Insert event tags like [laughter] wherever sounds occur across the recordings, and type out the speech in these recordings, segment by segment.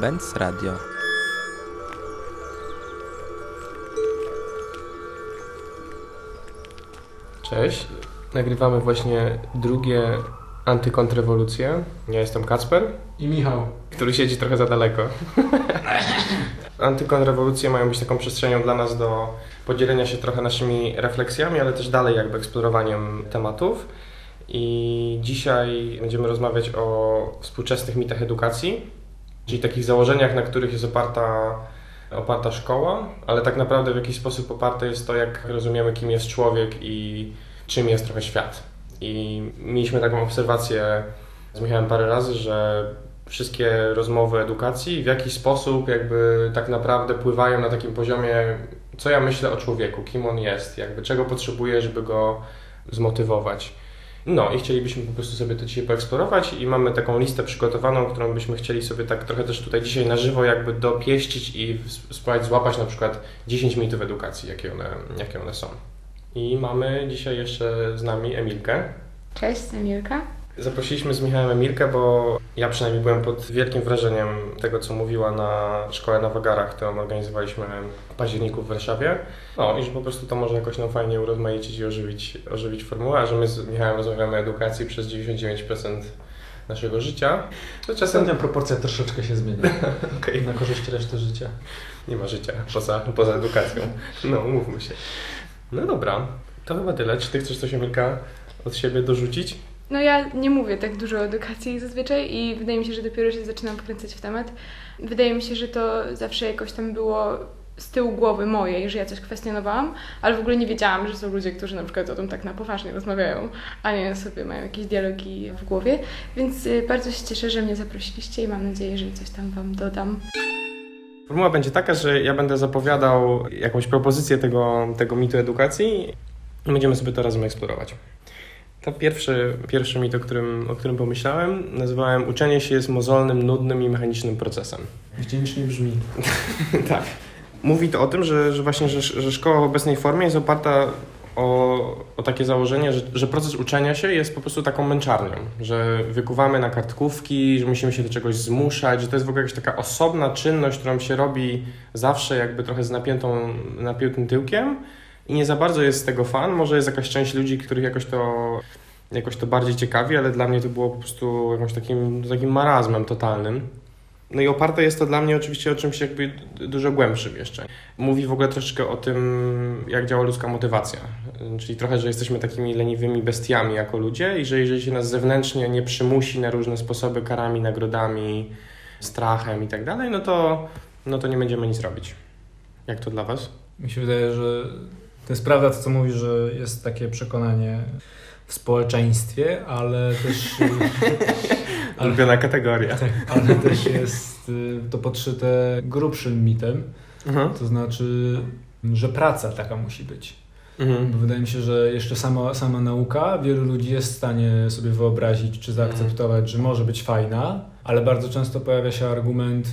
Benz Radio. Cześć. Nagrywamy właśnie drugie antykontrrewolucje. Ja jestem Kacper, I Michał. który siedzi trochę za daleko. [laughs] Antykontrrewolucje mają być taką przestrzenią dla nas do podzielenia się trochę naszymi refleksjami, ale też dalej jakby eksplorowaniem tematów. I dzisiaj będziemy rozmawiać o współczesnych mitach edukacji, czyli takich założeniach, na których jest oparta, oparta szkoła, ale tak naprawdę w jakiś sposób oparte jest to, jak rozumiemy, kim jest człowiek i czym jest trochę świat. I mieliśmy taką obserwację z Michałem parę razy, że wszystkie rozmowy edukacji w jakiś sposób jakby tak naprawdę pływają na takim poziomie, co ja myślę o człowieku, kim on jest, jakby czego potrzebuję, żeby go zmotywować. No i chcielibyśmy po prostu sobie to dzisiaj poeksplorować i mamy taką listę przygotowaną, którą byśmy chcieli sobie tak trochę też tutaj dzisiaj na żywo jakby dopieścić i spróbować złapać na przykład 10 mitów edukacji, jakie one, jakie one są. I mamy dzisiaj jeszcze z nami Emilkę. Cześć, Emilka. Zaprosiliśmy z Michałem Emilkę, bo ja przynajmniej byłem pod wielkim wrażeniem tego, co mówiła na szkole na Wagarach, którą organizowaliśmy w październiku w Warszawie. No i że po prostu to może jakoś nam fajnie urozmaicić i ożywić, ożywić formułę, a że my z Michałem rozmawiamy o edukacji przez 99% naszego życia, to czasem Ostatnia proporcja troszeczkę się zmienia. [laughs] Okej. Na korzyść reszty życia. nie ma życia poza, poza edukacją. No, umówmy się. No dobra, to chyba tyle. Czy ty chcesz coś Emilka od siebie dorzucić? No ja nie mówię tak dużo o edukacji zazwyczaj i wydaje mi się, że dopiero się zaczynam wkręcać w temat. Wydaje mi się, że to zawsze jakoś tam było z tyłu głowy mojej, że ja coś kwestionowałam, ale w ogóle nie wiedziałam, że są ludzie, którzy na przykład o tym tak na poważnie rozmawiają, a nie sobie mają jakieś dialogi w głowie. Więc y, bardzo się cieszę, że mnie zaprosiliście i mam nadzieję, że coś tam Wam dodam. Formuła będzie taka, że ja będę zapowiadał jakąś propozycję tego, tego mitu edukacji i będziemy sobie to razem eksplorować. To pierwszy, pierwszy mit, o którym, o którym pomyślałem, nazywałem uczenie się jest mozolnym, nudnym i mechanicznym procesem. Wdzięcznie brzmi. [laughs] tak. Mówi to o tym, że, że właśnie, że, że szkoła w obecnej formie jest oparta o, o takie założenie, że, że proces uczenia się jest po prostu taką męczarnią, że wykuwamy na kartkówki, że musimy się do czegoś zmuszać, że to jest w ogóle jakaś taka osobna czynność, którą się robi zawsze jakby trochę z napiętą, napiętym tyłkiem i nie za bardzo jest z tego fan. Może jest jakaś część ludzi, których jakoś to, jakoś to bardziej ciekawi, ale dla mnie to było po prostu jakimś takim, takim marazmem totalnym. No i oparte jest to dla mnie oczywiście o czymś jakby dużo głębszym jeszcze. Mówi w ogóle troszeczkę o tym, jak działa ludzka motywacja. Czyli trochę, że jesteśmy takimi leniwymi bestiami jako ludzie i że jeżeli się nas zewnętrznie nie przymusi na różne sposoby karami, nagrodami, strachem i tak dalej, no to, no to nie będziemy nic robić. Jak to dla Was? Mi się wydaje, że to jest prawda to, co mówi, że jest takie przekonanie w społeczeństwie, ale też... [laughs] ale, Ulubiona kategoria. tak, ale też jest y, to podszyte grubszym mitem, Mhm. to znaczy, że praca taka musi być. Mhm. Bo wydaje mi się, że jeszcze sama, sama nauka, wielu ludzi jest w stanie sobie wyobrazić czy zaakceptować, że może być fajna, ale bardzo często pojawia się argument,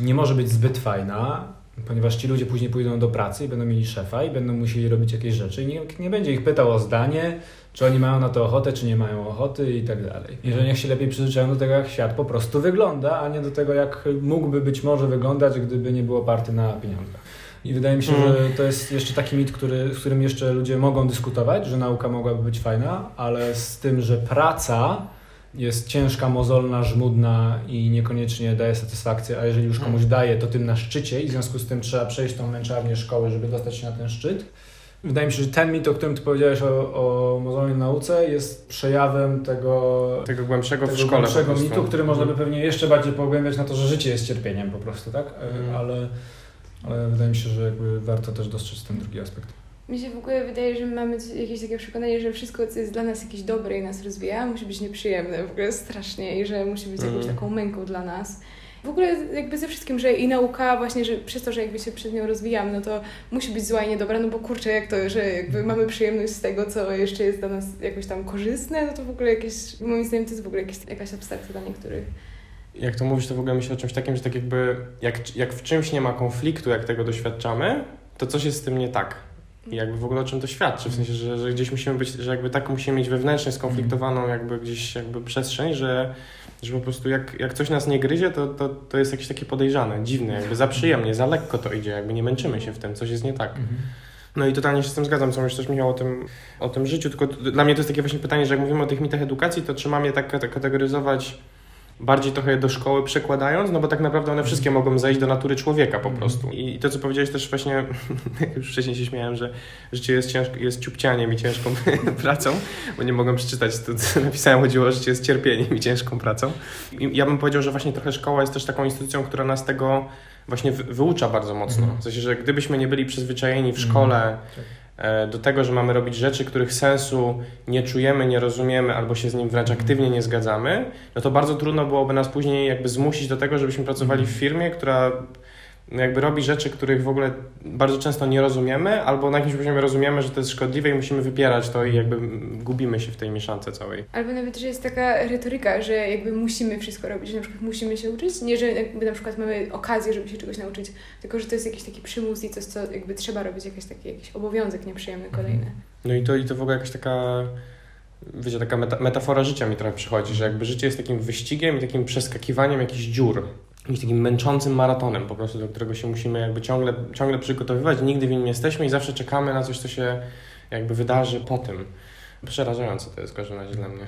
nie może być zbyt fajna, ponieważ ci ludzie później pójdą do pracy i będą mieli szefa i będą musieli robić jakieś rzeczy i nikt nie będzie ich pytał o zdanie, czy oni mają na to ochotę, czy nie mają ochoty i tak dalej. I że niech się lepiej przyzwyczają do tego, jak świat po prostu wygląda, a nie do tego, jak mógłby być może wyglądać, gdyby nie był oparty na pieniądzach. I wydaje mi się, Mm. że to jest jeszcze taki mit, który, z którym jeszcze ludzie mogą dyskutować, że nauka mogłaby być fajna, ale z tym, że praca jest ciężka, mozolna, żmudna i niekoniecznie daje satysfakcję, a jeżeli już komuś daje, to tym na szczycie i w związku z tym trzeba przejść tą męczarnię szkoły, żeby dostać się na ten szczyt. Wydaje mi się, że ten mit, o którym ty powiedziałeś o, o mozolnej nauce, jest przejawem tego, Tego głębszego w tego szkole po głębszego mitu, który można by Mhm. pewnie jeszcze bardziej pogłębiać na to, że życie jest cierpieniem po prostu, tak? Mhm. Ale, ale wydaje mi się, że jakby warto też dostrzec ten drugi aspekt. Mi się w ogóle wydaje, że my mamy jakieś takie przekonanie, że wszystko, co jest dla nas jakieś dobre i nas rozwija, musi być nieprzyjemne w ogóle strasznie i że musi być jakąś Mhm. taką męką dla nas. W ogóle jakby ze wszystkim, że i nauka właśnie, że przez to, że jakby się przed nią rozwijamy, no to musi być zła i niedobra, no bo kurczę, jak to, że jakby mamy przyjemność z tego, co jeszcze jest dla nas jakoś tam korzystne, no to w ogóle jakieś, moim zdaniem to jest w ogóle jakieś, jakaś abstrakcja dla niektórych. Jak to mówisz, to w ogóle myślę o czymś takim, że tak jakby jak, jak w czymś nie ma konfliktu, jak tego doświadczamy, to coś jest z tym nie tak. I jakby w ogóle o czym to świadczy, w sensie, że, że gdzieś musimy być, że jakby tak musimy mieć wewnętrznie skonfliktowaną jakby gdzieś jakby przestrzeń, że, że po prostu jak, jak coś nas nie gryzie, to, to, to jest jakieś takie podejrzane, dziwne, jakby za przyjemnie, za lekko to idzie, jakby nie męczymy się w tym, coś jest nie tak. Mhm. No i totalnie się z tym zgadzam, co myślisz też Michał o tym, o tym życiu, tylko dla mnie to jest takie właśnie pytanie, że jak mówimy o tych mitach edukacji, to czy mam je tak kate- kategoryzować bardziej trochę do szkoły przekładając, no bo tak naprawdę one wszystkie mogą zejść do natury człowieka po prostu. I to, co powiedziałeś też właśnie, [laughs] już wcześniej się śmiałem, że życie jest, ciężko, jest ciupcianiem i ciężką [laughs] pracą, bo nie mogłem przeczytać, to co [laughs] napisałem, chodziło o życie jest cierpieniem i ciężką pracą. I ja bym powiedział, że właśnie trochę szkoła jest też taką instytucją, która nas tego właśnie wy- wyucza bardzo mocno. Mhm. W sensie, że gdybyśmy nie byli przyzwyczajeni w szkole Tak. Do tego, że mamy robić rzeczy, których sensu nie czujemy, nie rozumiemy albo się z nim wręcz aktywnie nie zgadzamy, no to bardzo trudno byłoby nas później jakby zmusić do tego, żebyśmy pracowali w firmie, która jakby robi rzeczy, których w ogóle bardzo często nie rozumiemy, albo na jakimś poziomie rozumiemy, że to jest szkodliwe i musimy wypierać to i jakby gubimy się w tej mieszance całej. Albo nawet, że jest taka retoryka, że jakby musimy wszystko robić, że na przykład musimy się uczyć, nie, że jakby na przykład mamy okazję, żeby się czegoś nauczyć, tylko że to jest jakiś taki przymus i coś, co jakby trzeba robić, jakiś taki jakiś obowiązek nieprzyjemny kolejny. No i to, i to w ogóle jakaś taka, wiecie, taka meta, metafora życia mi trochę przychodzi, że jakby życie jest takim wyścigiem i takim przeskakiwaniem jakichś dziur. Jakimś takim męczącym maratonem po prostu, do którego się musimy jakby ciągle, ciągle przygotowywać, nigdy w nim nie jesteśmy i zawsze czekamy na coś, co się jakby wydarzy po tym. Przerażające to jest w każdym razie dla mnie.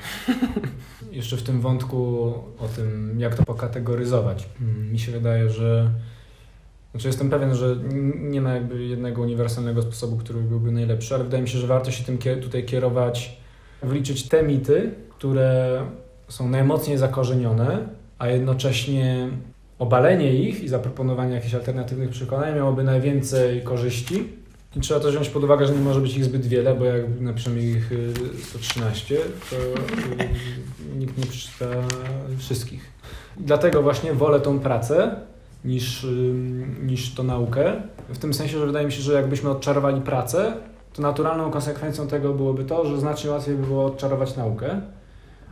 [laughs] Jeszcze w tym wątku o tym, jak to pokategoryzować. Mm, Mi się wydaje, że. Znaczy jestem pewien, że nie ma jakby jednego uniwersalnego sposobu, który byłby najlepszy, ale wydaje mi się, że warto się tym tutaj kierować, wliczyć te mity, które są najmocniej zakorzenione, a jednocześnie obalenie ich i zaproponowanie jakichś alternatywnych przekonań miałoby najwięcej korzyści. I trzeba też wziąć pod uwagę, że nie może być ich zbyt wiele, bo jak napiszemy ich y, 113, to y, nikt nie przeczyta wszystkich. Dlatego właśnie wolę tą pracę niż, y, niż tą naukę. W tym sensie, że wydaje mi się, że jakbyśmy odczarowali pracę, to naturalną konsekwencją tego byłoby to, że znacznie łatwiej by było odczarować naukę.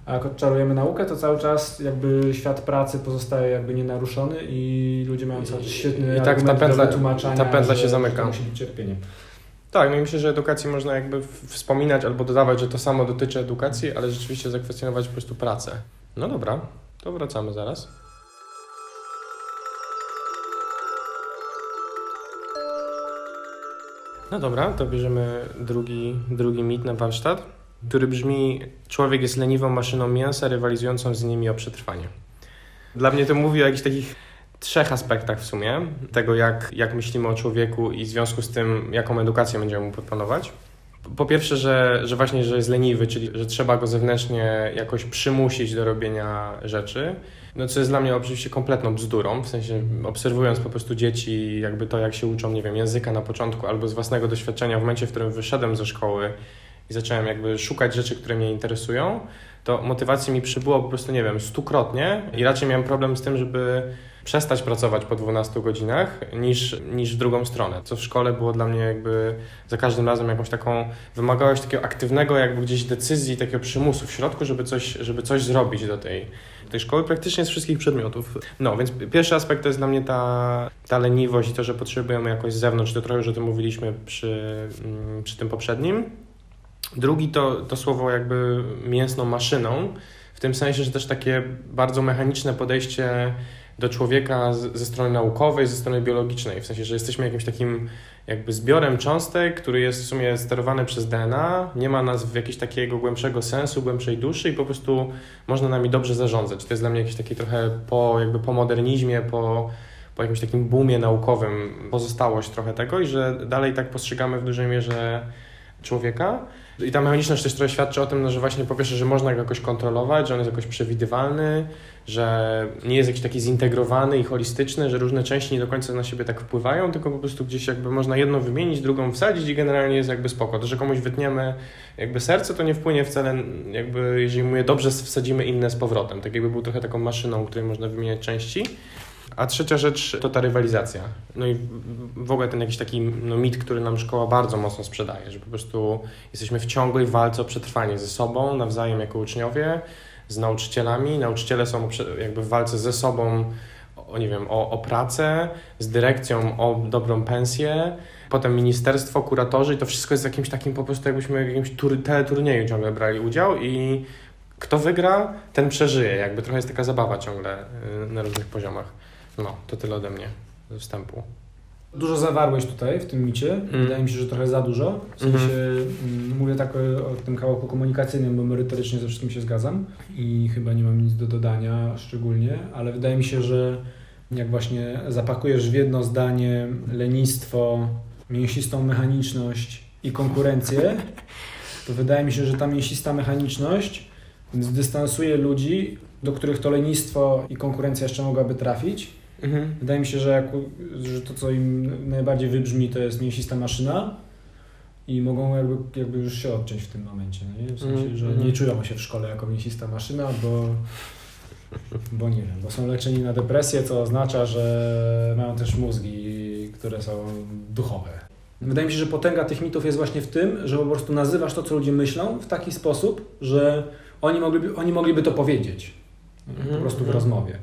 A jak odczarujemy naukę, to cały czas jakby świat pracy pozostaje jakby nienaruszony i ludzie mają cały czas świetny I tak ta pętla- ta pętla że, się zamyka. Musi być cierpienie. Tak, no i myślę, że edukacji można jakby wspominać albo dodawać, że to samo dotyczy edukacji, ale rzeczywiście zakwestionować po prostu pracę. No dobra, to wracamy zaraz. No dobra, to bierzemy drugi, drugi mit na warsztat, który brzmi: Człowiek jest leniwą maszyną mięsa, rywalizującą z nimi o przetrwanie. Dla mnie to mówi o jakichś takich trzech aspektach w sumie tego, jak, jak myślimy o człowieku i w związku z tym, jaką edukację będziemy mu proponować. Po pierwsze, że, że właśnie, że jest leniwy, czyli że trzeba go zewnętrznie jakoś przymusić do robienia rzeczy. No co jest dla mnie oczywiście kompletną bzdurą, w sensie obserwując po prostu dzieci, jakby to jak się uczą, nie wiem, języka na początku albo z własnego doświadczenia w momencie, w którym wyszedłem ze szkoły i zacząłem jakby szukać rzeczy, które mnie interesują, to motywacji mi przybyło po prostu, nie wiem, stukrotnie i raczej miałem problem z tym, żeby przestać pracować po 12 godzinach niż, niż w drugą stronę. Co w szkole było dla mnie jakby za każdym razem jakąś taką, wymagało się takiego aktywnego jakby gdzieś decyzji, takiego przymusu w środku, żeby coś, żeby coś zrobić do tej, tej szkoły, praktycznie z wszystkich przedmiotów. No, więc pierwszy aspekt to jest dla mnie ta, ta i to, że potrzebujemy jakoś z zewnątrz, to trochę już o tym mówiliśmy przy, mm, przy tym poprzednim. Drugi to, to słowo jakby mięsną maszyną, w tym sensie, że też takie bardzo mechaniczne podejście do człowieka z, ze strony naukowej, ze strony biologicznej, w sensie, że jesteśmy jakimś takim jakby zbiorem cząstek, który jest w sumie sterowany przez DNA, nie ma nas w jakiegoś takiego głębszego sensu, głębszej duszy i po prostu można nami dobrze zarządzać. To jest dla mnie jakieś takie trochę po, jakby po modernizmie, po, po jakimś takim boomie naukowym pozostałość trochę tego i że dalej tak postrzegamy w dużej mierze człowieka. I ta mechaniczność też trochę świadczy o tym, no, że właśnie po pierwsze, że można go jakoś kontrolować, że on jest jakoś przewidywalny, że nie jest jakiś taki zintegrowany i holistyczny, że różne części nie do końca na siebie tak wpływają, tylko po prostu gdzieś jakby można jedną wymienić, drugą wsadzić i generalnie jest jakby spoko. To, że komuś wytniemy jakby serce, to nie wpłynie wcale jakby, jeżeli mu je dobrze wsadzimy inne z powrotem. Tak jakby był trochę taką maszyną, której można wymieniać części. A trzecia rzecz to ta rywalizacja. No i w- ogóle ten jakiś taki no, mit, który nam szkoła bardzo mocno sprzedaje, że po prostu jesteśmy w ciągłej walce o przetrwanie ze sobą, nawzajem jako uczniowie, z nauczycielami. Nauczyciele są jakby w walce ze sobą o nie wiem, o, o pracę, z dyrekcją o dobrą pensję, potem ministerstwo, kuratorzy i to wszystko jest jakimś takim po prostu jakbyśmy w jakimś tur, teleturnieju ciągle brali udział i kto wygra, ten przeżyje. Jakby trochę jest taka zabawa ciągle y, na różnych poziomach. No, to tyle ode mnie ze wstępu. Dużo zawarłeś tutaj w tym micie. Mm. Wydaje mi się, że trochę za dużo. W sensie mm, mówię tak o, o tym kawałku komunikacyjnym, bo merytorycznie ze wszystkim się zgadzam i chyba nie mam nic do dodania szczególnie, ale wydaje mi się, że jak właśnie zapakujesz w jedno zdanie lenistwo, mięsistą mechaniczność i konkurencję, to wydaje mi się, że ta mięsista mechaniczność zdystansuje ludzi, do których to lenistwo i konkurencja jeszcze mogłaby trafić. Mhm. Wydaje mi się, że, jak, że to, co im najbardziej wybrzmi, to jest mięsista maszyna i mogą jakby, jakby już się odciąć w tym momencie. No nie? W sensie, Mhm, że nie czują się w szkole jako mięsista maszyna, bo, bo nie wiem, bo są leczeni na depresję, co oznacza, że mają też mózgi, które są duchowe. Wydaje mi się, że potęga tych mitów jest właśnie w tym, że po prostu nazywasz to, co ludzie myślą w taki sposób, że oni mogliby, oni mogliby to powiedzieć po Mhm, prostu w rozmowie.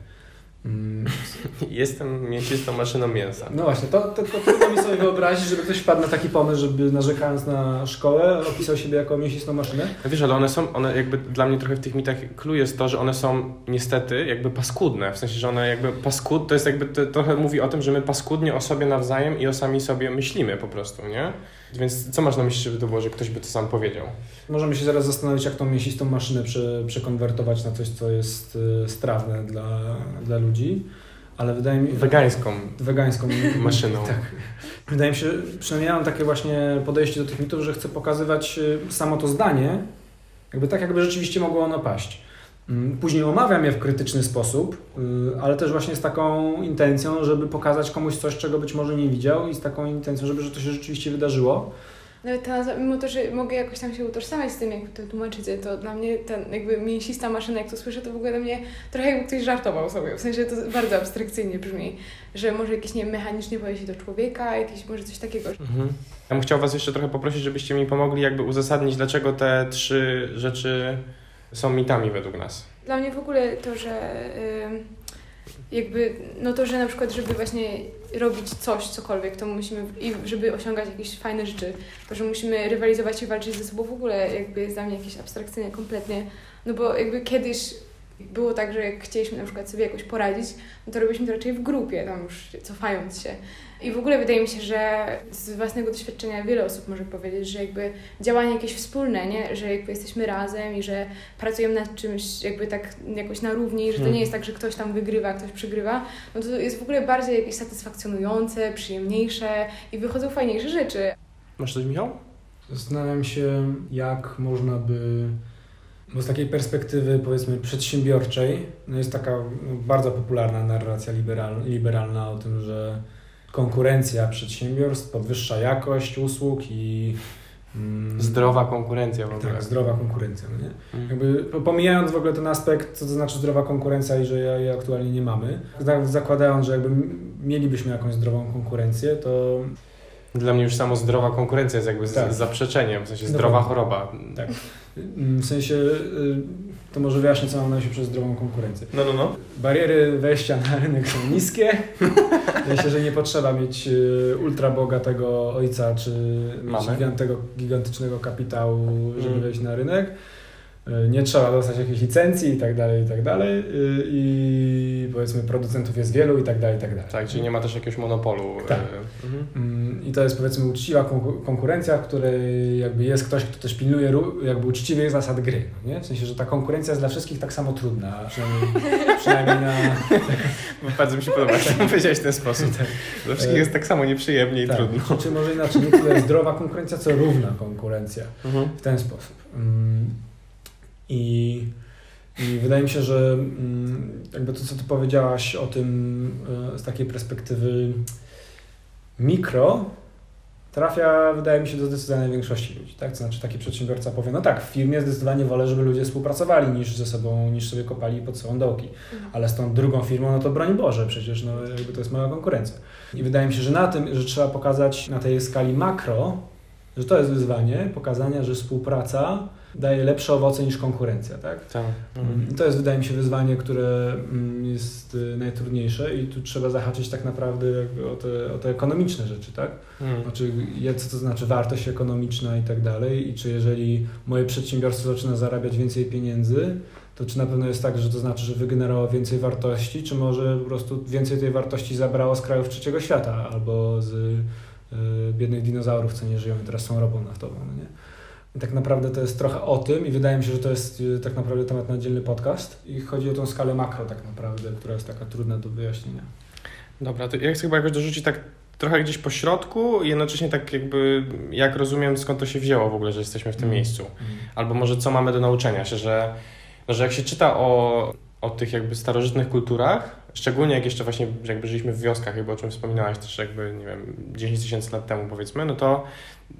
Mm, [laughs] Jestem mięsistą maszyną mięsa. no właśnie, to, to, to trudno mi sobie wyobrazić, żeby ktoś wpadł na taki pomysł, żeby narzekając na szkołę opisał siebie jako mięsistą maszynę. No wiesz, ale one są, one jakby dla mnie trochę w tych mitach clue jest to, że one są niestety jakby paskudne, w sensie, że one jakby paskud, to jest jakby, to, trochę mówi o tym, że my paskudnie o sobie nawzajem i o sami sobie myślimy po prostu, nie? Więc co masz na myśli, żeby to było, że ktoś by to sam powiedział? Możemy się zaraz zastanowić, jak tą mięsistą maszynę prze, przekonwertować na coś, co jest y, strawne dla, dla ludzi, ale wydaje mi Wegańską wegańską maszyną. [laughs] Tak. Wydaje mi się, przynajmniej ja mam takie właśnie podejście do tych mitów, że chcę pokazywać y, samo to zdanie, jakby tak, jakby rzeczywiście mogło ono paść. Mm, Później omawiam je w krytyczny sposób, y, ale też właśnie z taką intencją, żeby pokazać komuś coś, czego być może nie widział i z taką intencją, żeby że to się rzeczywiście wydarzyło. Nawet ta nazwa, mimo to, że mogę jakoś tam się utożsamiać z tym, jak to tłumaczycie, to dla mnie ten jakby mięsista maszyna, jak to słyszę, to w ogóle dla mnie trochę jakby ktoś żartował sobie. W sensie to bardzo abstrakcyjnie brzmi, że może jakieś nie mechanicznie powiedzieć do człowieka, jakieś może coś takiego. Mhm. Ja bym chciał Was jeszcze trochę poprosić, żebyście mi pomogli jakby uzasadnić, dlaczego te trzy rzeczy są mitami według nas. Dla mnie w ogóle to, że jakby, no to, że na przykład, żeby właśnie robić coś, cokolwiek, to musimy, i żeby osiągać jakieś fajne rzeczy, to, że musimy rywalizować i walczyć ze sobą w ogóle jakby jest dla mnie jakieś abstrakcyjne kompletnie, no bo jakby kiedyś było tak, że jak chcieliśmy na przykład sobie jakoś poradzić, no to robiliśmy to raczej w grupie, tam już cofając się. I w ogóle wydaje mi się, że z własnego doświadczenia wiele osób może powiedzieć, że jakby działanie jakieś wspólne, nie? że jakby jesteśmy razem i że pracujemy nad czymś jakby tak jakoś na równi, że to Hmm. nie jest tak, że ktoś tam wygrywa, ktoś przegrywa, no to jest w ogóle bardziej jakieś satysfakcjonujące, przyjemniejsze i wychodzą fajniejsze rzeczy. Masz coś, Michał? Zastanawiam się, jak można by, bo z takiej perspektywy powiedzmy przedsiębiorczej, no jest taka no, bardzo popularna narracja liberal, liberalna o tym, że konkurencja przedsiębiorstw podwyższa jakość usług i mm, Zdrowa konkurencja w ogóle. tak, zdrowa konkurencja. No nie? Mhm. Jakby po- pomijając w ogóle ten aspekt, co to znaczy zdrowa konkurencja i że jej aktualnie nie mamy, tak zakładając, że jakby mielibyśmy jakąś zdrową konkurencję, to Dla mnie już samo zdrowa konkurencja jest jakby z, Tak. zaprzeczeniem, w sensie Dokładnie. zdrowa choroba. Tak. mm, w sensie y, to może wyjaśnię, co mam na myśli przez zdrową konkurencję. No, no, no. Bariery wejścia na rynek są niskie. [laughs] Myślę, że nie potrzeba mieć y, ultra bogatego ojca czy gigantego, gigantycznego kapitału, żeby Mm. wejść na rynek. Y, Nie trzeba dostać jakiejś licencji i tak dalej, i tak dalej. Y, I powiedzmy producentów jest wielu i tak dalej, i tak dalej. Tak, czyli nie ma też jakiegoś monopolu. Tak. e, Mhm. Mm, I to jest powiedzmy uczciwa konku- konkurencja, w której jakby jest ktoś, kto też pilnuje jakby uczciwych zasad gry. No nie? W sensie, że ta konkurencja jest dla wszystkich tak samo trudna, przynajmniej, [laughs] przynajmniej na... Bardzo mi się podoba, jak [laughs] powiedziałeś w ten sposób. Tak. Dla wszystkich jest tak samo nieprzyjemnie i Tak, trudno. Czy może inaczej, nie tyle zdrowa konkurencja, co równa konkurencja Mhm. w ten sposób. I, i wydaje mi się, że mm, jakby to, co ty powiedziałaś o tym e, z takiej perspektywy mikro, trafia, wydaje mi się, do zdecydowanej większości ludzi. Tak? To znaczy taki przedsiębiorca powie, no tak, w firmie zdecydowanie wolę, żeby ludzie współpracowali niż ze sobą, niż sobie kopali pod sobą dołki. Ale z tą drugą firmą, no to broń Boże, przecież no, jakby to jest mała konkurencja. I wydaje mi się, że na tym, że trzeba pokazać na tej skali makro, że to jest wyzwanie, pokazania, że współpraca daje lepsze owoce niż konkurencja, tak? Tak. Mhm. I to jest, wydaje mi się, wyzwanie, które mm, jest y, najtrudniejsze i tu trzeba zahaczyć tak naprawdę jakby o te, o te ekonomiczne rzeczy, tak? Mhm. Znaczy, jak- co to znaczy wartość ekonomiczna i tak dalej i czy jeżeli moje przedsiębiorstwo zaczyna zarabiać więcej pieniędzy, to czy na pewno jest tak, że to znaczy, że wygenerowało więcej wartości, czy może po prostu więcej tej wartości zabrało z krajów trzeciego świata albo z y, biednych dinozaurów, co nie żyją i teraz są ropą naftową, no nie? I tak naprawdę to jest trochę o tym i wydaje mi się, że to jest y, tak naprawdę temat na oddzielny podcast i chodzi o tą skalę makro tak naprawdę, która jest taka trudna do wyjaśnienia. Dobra, to ja chcę chyba jakoś dorzucić tak trochę gdzieś po środku i jednocześnie tak jakby, jak rozumiem, skąd to się wzięło w ogóle, że jesteśmy w tym Mm. miejscu. Albo może co mamy do nauczenia się, że, no, że jak się czyta o, o tych jakby starożytnych kulturach, szczególnie jak jeszcze właśnie jakby żyliśmy w wioskach, jakby o czym wspominałaś też jakby, nie wiem, 10 tysięcy lat temu powiedzmy, no to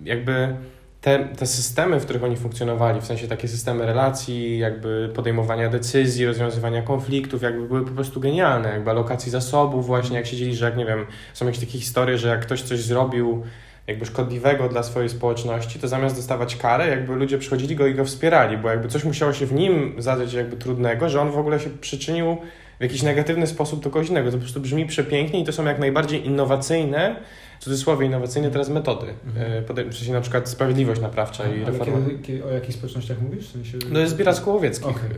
jakby te, te systemy, w których oni funkcjonowali, w sensie takie systemy relacji, jakby podejmowania decyzji, rozwiązywania konfliktów, jakby były po prostu genialne, jakby alokacji zasobów właśnie, jak siedzieli, że jak nie wiem, są jakieś takie historie, że jak ktoś coś zrobił jakby szkodliwego dla swojej społeczności, to zamiast dostawać karę, jakby ludzie przychodzili go i go wspierali, bo jakby coś musiało się w nim zadziać jakby trudnego, że on w ogóle się przyczynił w jakiś negatywny sposób do kogoś innego. To po prostu brzmi przepięknie i to są jak najbardziej innowacyjne, w cudzysłowie innowacyjne teraz metody. Mhm. E, podej- W sensie na przykład sprawiedliwość naprawcza i Ale reforma. kiedy, kiedy, o jakich społecznościach mówisz? W sensie... No jest zbieracko-łowieckich. Okej.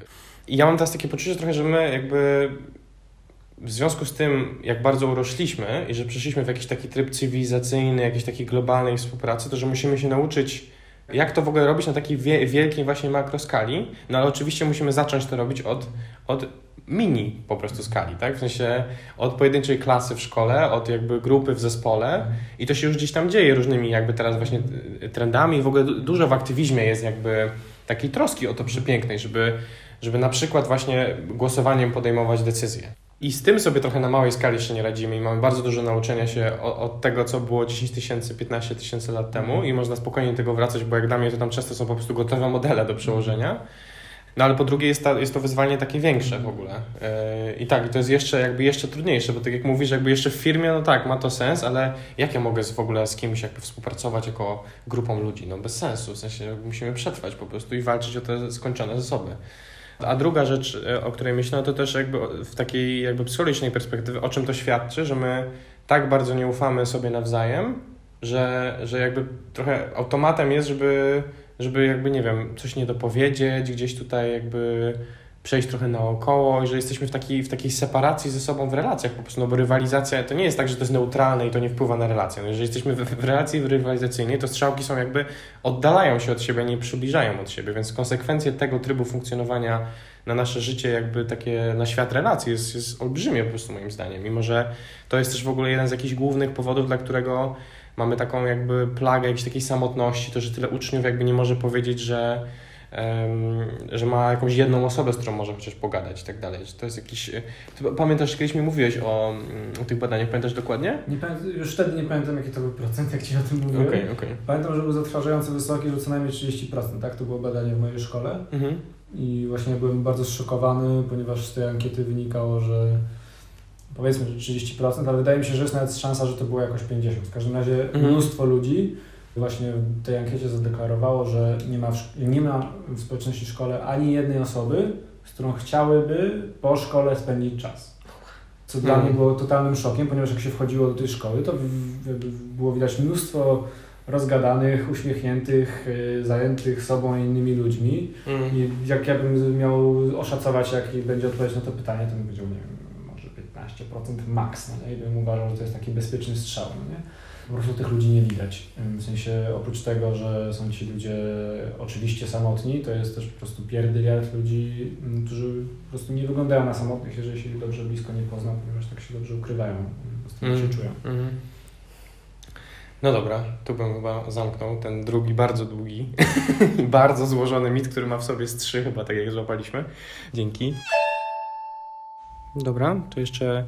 I ja mam teraz takie poczucie trochę, że my jakby w związku z tym, jak bardzo urośliśmy i że przeszliśmy w jakiś taki tryb cywilizacyjny, jakiejś takiej globalnej współpracy, to że musimy się nauczyć, jak to w ogóle robić na takiej wie, wielkiej właśnie makroskali, no ale oczywiście musimy zacząć to robić od, od mini po prostu skali, tak? W sensie od pojedynczej klasy w szkole, od jakby grupy w zespole i to się już gdzieś tam dzieje różnymi jakby teraz właśnie y, trendami. W ogóle du- dużo w aktywizmie jest jakby takiej troski o to przepięknej, żeby, żeby na przykład właśnie głosowaniem podejmować decyzje. I z tym sobie trochę na małej skali jeszcze nie radzimy i mamy bardzo dużo nauczenia się od tego, co było 10 tysięcy, 15 tysięcy lat temu i można spokojnie do tego wracać, bo jak dla mnie to tam często są po prostu gotowe modele do przełożenia. No ale po drugie jest, ta, jest to wyzwanie takie większe w ogóle. Yy, I tak, i to jest jeszcze jakby jeszcze trudniejsze, bo tak jak mówisz, jakby jeszcze w firmie, no tak, ma to sens, ale jak ja mogę z, w ogóle z kimś jakby współpracować jako grupą ludzi? No bez sensu, w sensie musimy przetrwać po prostu i walczyć o te skończone zasoby. A druga rzecz, e, o której myślę, to też jakby w takiej jakby psychologicznej perspektywy, o czym to świadczy, że my tak bardzo nie ufamy sobie nawzajem, że, że jakby trochę automatem jest, żeby, żeby jakby, nie wiem, coś nie dopowiedzieć, gdzieś tutaj jakby przejść trochę naokoło i że jesteśmy w takiej, w takiej separacji ze sobą w relacjach po prostu, no bo rywalizacja to nie jest tak, że to jest neutralne i to nie wpływa na relację. No jeżeli jesteśmy w, w relacji rywalizacyjnej, to strzałki są jakby, oddalają się od siebie, nie przybliżają od siebie, więc konsekwencje tego trybu funkcjonowania na nasze życie, jakby takie na świat relacji jest, jest olbrzymie po prostu moim zdaniem, mimo że to jest też w ogóle jeden z jakichś głównych powodów, dla którego mamy taką jakby plagę jakiejś takiej samotności, to, że tyle uczniów jakby nie może powiedzieć, że że ma jakąś jedną osobę, z którą może chociaż pogadać i tak dalej. Że to jest jakiś... e, pamiętasz, kiedyś mi mówiłeś o, mm, o tych badaniach, pamiętasz dokładnie? Nie pamiętam, już wtedy nie pamiętam, jaki to był procent, jak Ci o tym mówiłem. Okej, okej. Pamiętam, że był zatrważająco wysoki, że co najmniej 30%, tak? To było badanie w mojej szkole. Mhm. I właśnie byłem bardzo zszokowany, ponieważ z tej ankiety wynikało, że powiedzmy, że 30%, ale wydaje mi się, że jest nawet szansa, że to było jakoś 50%. W każdym razie Mhm. mnóstwo ludzi właśnie w tej ankiecie zadeklarowało, że nie ma, w, nie ma w społeczności szkole ani jednej osoby, z którą chciałyby po szkole spędzić czas. Co dla Mhm. mnie było totalnym szokiem, ponieważ jak się wchodziło do tej szkoły, to w, w, było widać mnóstwo rozgadanych, uśmiechniętych, y, zajętych sobą i innymi ludźmi. Mhm. I jak ja bym miał oszacować, jaki będzie odpowiedź na to pytanie, to bym powiedział, nie wiem, może 15% maks, no nie? I bym uważał, że to jest taki bezpieczny strzał, no nie? Po prostu tych ludzi nie widać. W sensie oprócz tego, że są ci ludzie oczywiście samotni, to jest też po prostu pierdyliard ludzi, m, którzy po prostu nie wyglądają na samotnych, jeżeli się ich dobrze blisko nie pozna, ponieważ tak się dobrze ukrywają, po prostu Mhm. się czują. Mhm. No dobra, tu bym chyba zamknął ten drugi, bardzo długi i [laughs] bardzo złożony mit, który ma w sobie z trzy chyba, tak jak złapaliśmy. Dzięki. Dobra, to jeszcze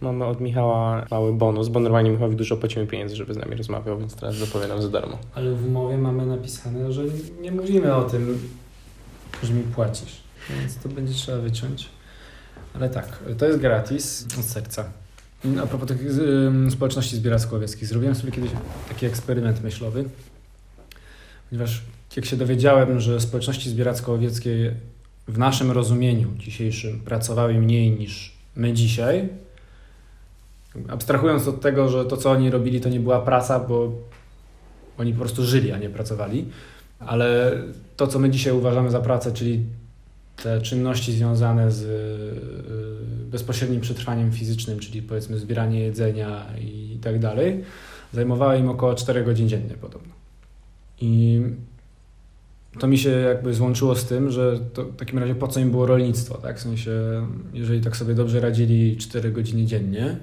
mamy od Michała mały bonus, bo normalnie Michałowi dużo płacimy pieniędzy, żeby z nami rozmawiał, więc teraz dopowiadam za darmo. Ale w umowie mamy napisane, że nie mówimy o tym, że mi płacisz. Więc to będzie trzeba wyciąć. Ale tak, to jest gratis od serca. A propos tych ym, społeczności zbieracko-łowieckich, zrobiłem sobie kiedyś taki eksperyment myślowy. Ponieważ jak się dowiedziałem, że społeczności zbieracko-łowieckie w naszym rozumieniu dzisiejszym pracowały mniej niż my dzisiaj, abstrahując od tego, że to co oni robili to nie była praca, bo oni po prostu żyli, a nie pracowali, ale to co my dzisiaj uważamy za pracę, czyli te czynności związane z y, bezpośrednim przetrwaniem fizycznym, czyli powiedzmy zbieranie jedzenia i tak dalej, zajmowały im około 4 godzin dziennie podobno. I to mi się jakby złączyło z tym, że w takim razie po co im było rolnictwo, tak? W sensie, jeżeli tak sobie dobrze radzili 4 godziny dziennie,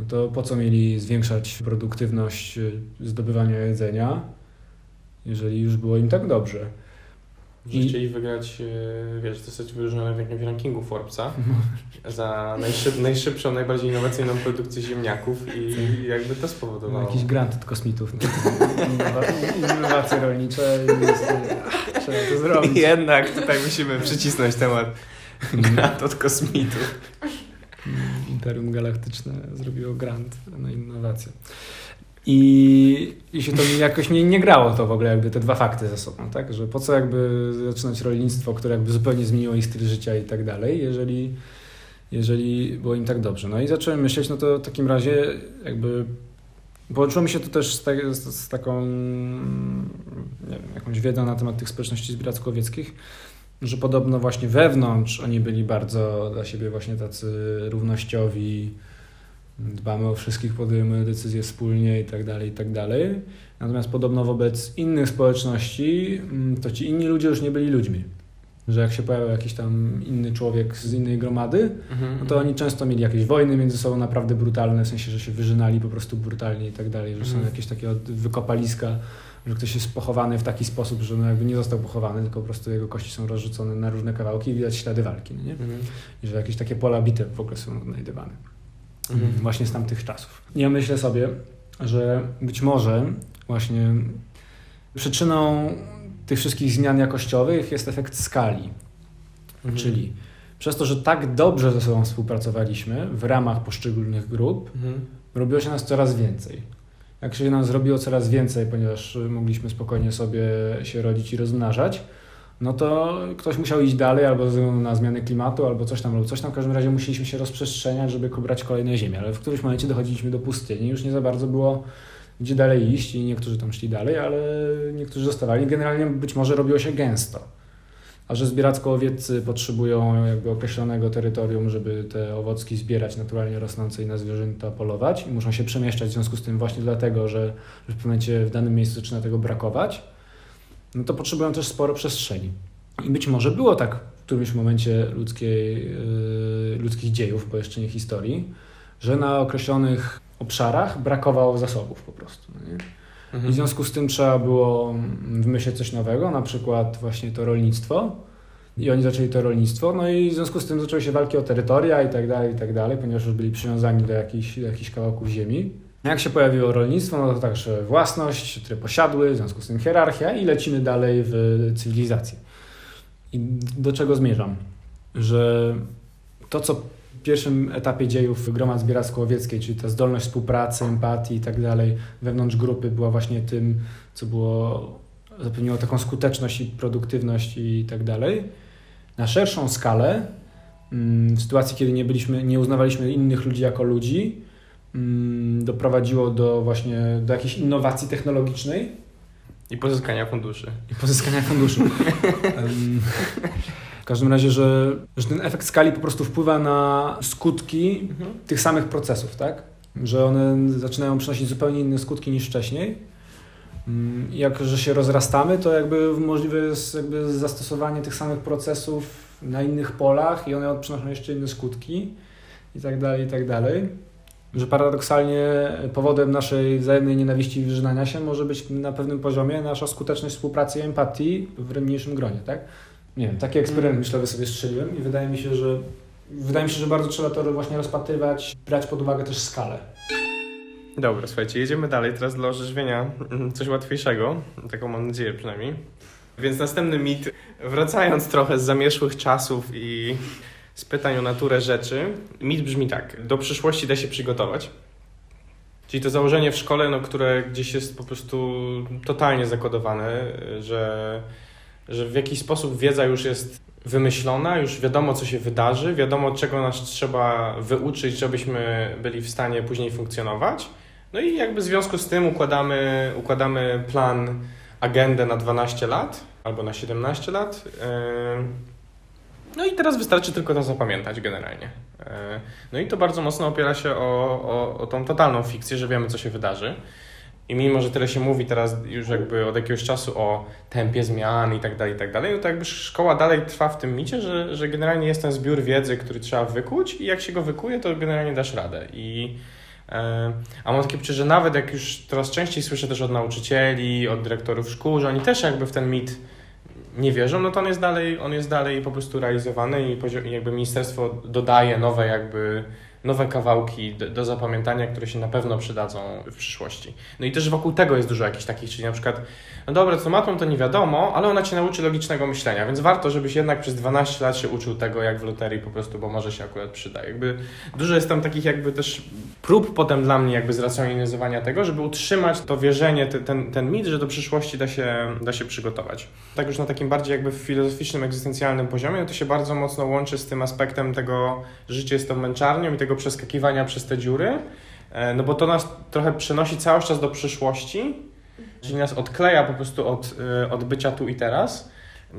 no to po co mieli zwiększać produktywność y, zdobywania jedzenia, jeżeli już było im tak dobrze. Że I- chcieli wygrać, e, wiesz, zostać wyróżnione w jakimś rankingu Forbesa [laughs] za najszyb, najszybszą, najbardziej innowacyjną produkcję ziemniaków i jakby to No, spowodowało. jakiś grant od kosmitów. Innowa- Innowacje rolnicze jest, ach, trzeba to zrobić. Jednak tutaj musimy przycisnąć temat grant od kosmitów. Imperium Galaktyczne zrobiło grant na innowacje. I, I się to jakoś nie, nie grało to w ogóle jakby te dwa fakty ze sobą, tak? Że po co jakby zaczynać rolnictwo, które jakby zupełnie zmieniło ich styl życia i tak dalej, jeżeli, jeżeli było im tak dobrze. No i zacząłem myśleć, no to w takim razie jakby połączyło mi się to też z, te, z, z taką nie wiem, jakąś wiedzą na temat tych społeczności zbieracko-łowieckich, że podobno właśnie wewnątrz oni byli bardzo dla siebie właśnie tacy równościowi, dbamy o wszystkich, podejmujemy decyzje wspólnie i tak dalej, i tak dalej. Natomiast podobno wobec innych społeczności, mm, to ci inni ludzie już nie byli ludźmi. Że jak się pojawiał jakiś tam inny człowiek z innej gromady, no to oni często mieli jakieś wojny między sobą naprawdę brutalne, w sensie, że się wyżynali po prostu brutalnie i tak dalej, że są Mhm. jakieś takie wykopaliska, że ktoś jest pochowany w taki sposób, że no jakby nie został pochowany, tylko po prostu jego kości są rozrzucone na różne kawałki i widać ślady walki, no nie? Mhm. I że jakieś takie pola bitew w ogóle są odnajdywane. Mhm. Właśnie z tamtych czasów. Ja myślę sobie, że być może właśnie przyczyną tych wszystkich zmian jakościowych jest efekt skali. Mhm. Czyli przez to, że tak dobrze ze sobą współpracowaliśmy w ramach poszczególnych grup, Mhm. robiło się nas coraz więcej. Jak się nam zrobiło coraz więcej, ponieważ mogliśmy spokojnie sobie się rodzić i rozmnażać, no to ktoś musiał iść dalej albo ze względu na zmiany klimatu, albo coś tam, albo coś tam. W każdym razie musieliśmy się rozprzestrzeniać, żeby brać kolejne ziemię, ale w którymś momencie dochodziliśmy do pustyni, już nie za bardzo było gdzie dalej iść i niektórzy tam szli dalej, ale niektórzy zostawali. Generalnie być może robiło się gęsto. A że zbieracko-łowieccy potrzebują jakby określonego terytorium, żeby te owocki zbierać naturalnie rosnące i na zwierzęta polować i muszą się przemieszczać w związku z tym właśnie dlatego, że że w pewnym momencie w danym miejscu zaczyna tego brakować, no to potrzebują też sporo przestrzeni. I być może było tak w którymś momencie ludzkiej, yy, ludzkich dziejów, bo jeszcze nie historii, że na określonych obszarach brakowało zasobów po prostu. No nie? I w Mhm. związku z tym trzeba było wymyślić coś nowego, na przykład właśnie to rolnictwo. I oni zaczęli to rolnictwo, no i w związku z tym zaczęły się walki o terytoria i tak dalej, i tak dalej, ponieważ już byli przywiązani do jakichś, do jakichś kawałków ziemi. Jak się pojawiło rolnictwo, no to także własność, które posiadły, w związku z tym hierarchia i lecimy dalej w cywilizację. I do czego zmierzam? Że to, co pierwszym etapie dziejów gromad zbieracko-łowieckiej, czyli ta zdolność współpracy, empatii i tak dalej wewnątrz grupy była właśnie tym, co było, zapewniło taką skuteczność i produktywność i tak dalej. Na szerszą skalę, mm, w sytuacji, kiedy nie byliśmy, nie uznawaliśmy innych ludzi jako ludzi, mm, doprowadziło do właśnie do jakiejś innowacji technologicznej, I pozyskania funduszy. i pozyskania funduszy. [laughs] Każdym razie, że, że ten efekt skali po prostu wpływa na skutki tych samych procesów, tak? Że one zaczynają przynosić zupełnie inne skutki niż wcześniej. Mm, Jak że się rozrastamy, to jakby możliwe jest jakby zastosowanie tych samych procesów na innych polach i one przynoszą jeszcze inne skutki i tak dalej, i tak dalej. Że paradoksalnie powodem naszej wzajemnej nienawiści i wyżynania się może być na pewnym poziomie nasza skuteczność współpracy i empatii w mniejszym gronie, tak? Nie wiem, taki eksperyment Mm. myślowy sobie strzeliłem i wydaje mi się, że wydaje mi się, że bardzo trzeba to właśnie rozpatrywać, brać pod uwagę też skalę. Dobra, słuchajcie, jedziemy dalej. Teraz dla orzeźwienia mm, coś łatwiejszego. Taką mam nadzieję przynajmniej. Więc następny mit, wracając trochę z zamierzchłych czasów i z pytań o naturę rzeczy. Mit brzmi tak. Do przyszłości da się przygotować. Czyli to założenie w szkole, no, które gdzieś jest po prostu totalnie zakodowane, że, że w jakiś sposób wiedza już jest wymyślona, już wiadomo, co się wydarzy, wiadomo, czego nas trzeba wyuczyć, żebyśmy byli w stanie później funkcjonować. No i jakby w związku z tym układamy, układamy plan, agendę na 12 lat albo na 17 lat. No i teraz wystarczy tylko to zapamiętać generalnie. No i to bardzo mocno opiera się o, o, o tą totalną fikcję, że wiemy, co się wydarzy. I mimo, że tyle się mówi teraz już jakby od jakiegoś czasu o tempie zmian i tak dalej, i tak dalej, to jakby szkoła dalej trwa w tym micie, że, że generalnie jest ten zbiór wiedzy, który trzeba wykuć i jak się go wykuje, to generalnie dasz radę. I, e, a mam takie poczucie, że nawet jak już coraz częściej słyszę też od nauczycieli, od dyrektorów szkół, że oni też jakby w ten mit nie wierzą, no to on jest dalej, on jest dalej po prostu realizowany i jakby ministerstwo dodaje nowe jakby nowe kawałki do, do, zapamiętania, które się na pewno przydadzą w przyszłości. No i też wokół tego jest dużo jakichś takich, czyli na przykład, no dobra, co matą to nie wiadomo, ale ona cię nauczy logicznego myślenia, więc warto, żebyś jednak przez 12 lat się uczył tego, jak w loterii po prostu, bo może się akurat przyda. Jakby dużo jest tam takich jakby też prób potem dla mnie jakby zracjonalizowania tego, żeby utrzymać to wierzenie, ten, ten, ten mit, że do przyszłości da się, da się przygotować. Tak już na takim bardziej jakby filozoficznym, egzystencjalnym poziomie, no to się bardzo mocno łączy z tym aspektem tego, życie jest tą męczarnią i tego tego przeskakiwania przez te dziury, e, no bo to nas trochę przenosi cały czas do przyszłości, czyli nas odkleja po prostu od, e, od bycia tu i teraz,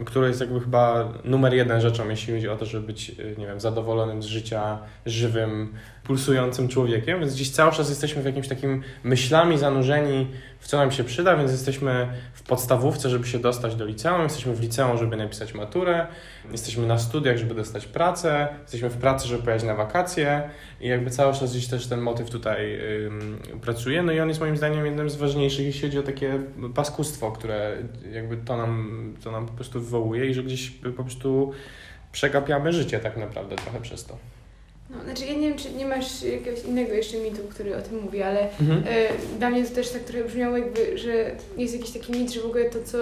które jest jakby chyba numer jeden rzeczą, jeśli chodzi o to, żeby być, e, nie wiem, zadowolonym z życia, żywym, pulsującym człowiekiem, więc dziś cały czas jesteśmy w jakimś takim myślami zanurzeni w co nam się przyda, więc jesteśmy w podstawówce, żeby się dostać do liceum, jesteśmy w liceum, żeby napisać maturę, jesteśmy na studiach, żeby dostać pracę, jesteśmy w pracy, żeby pojechać na wakacje i jakby cały czas gdzieś też ten motyw tutaj ym, pracuje, no i on jest moim zdaniem jednym z ważniejszych, jeśli chodzi o takie paskustwo, które jakby to nam, to nam po prostu wywołuje i że gdzieś po prostu przegapiamy życie tak naprawdę trochę przez to. No, znaczy ja nie wiem, czy nie masz jakiegoś innego jeszcze mitu, który o tym mówi, ale mhm. y, dla mnie to też tak trochę brzmiało jakby, że jest jakiś taki mit, że w ogóle to, co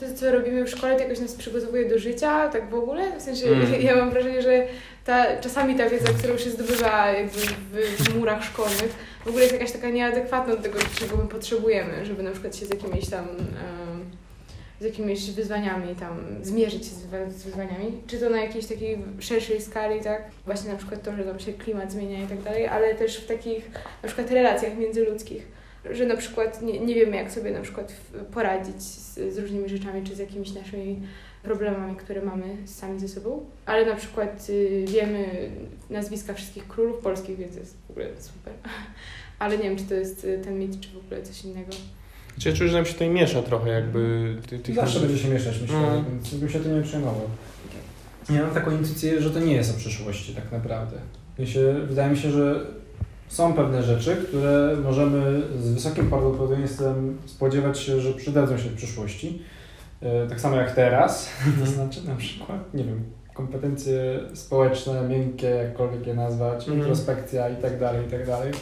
to, co robimy w szkole, to jakoś nas przygotowuje do życia, tak w ogóle? W sensie mm. [laughs] ja mam wrażenie, że ta, czasami ta wiedza, którą się zdobywa jakby w, w murach szkolnych, w ogóle jest jakaś taka nieadekwatna do tego, czego my potrzebujemy, żeby na przykład się z jakimiś tam... Y, z jakimiś wyzwaniami tam, zmierzyć się z wyzwaniami, czy to na jakiejś takiej szerszej skali, tak, właśnie na przykład to, że tam się klimat zmienia i tak dalej, ale też w takich na przykład relacjach międzyludzkich, że na przykład nie, nie wiemy, jak sobie na przykład poradzić z, z różnymi rzeczami, czy z jakimiś naszymi problemami, które mamy sami ze sobą, ale na przykład y, wiemy nazwiska wszystkich królów polskich, więc jest w ogóle super. [laughs] Ale nie wiem, czy to jest y, ten mit, czy w ogóle coś innego. Czy ja czuję, że nam się tutaj miesza trochę jakby... Ty, tych Zawsze będzie się mieszać, myślę, mm. więc bym się tym nie przejmował. Ja mam taką intuicję, że to nie jest o przyszłości tak naprawdę. wydaje mi się, że są pewne rzeczy, które możemy z wysokim prawdopodobieństwem spodziewać się, że przydadzą się w przyszłości. E, tak samo jak teraz, [laughs] to znaczy na przykład, nie wiem, kompetencje społeczne, miękkie, jakkolwiek je nazwać, mm. introspekcja i tak dalej, i tak dalej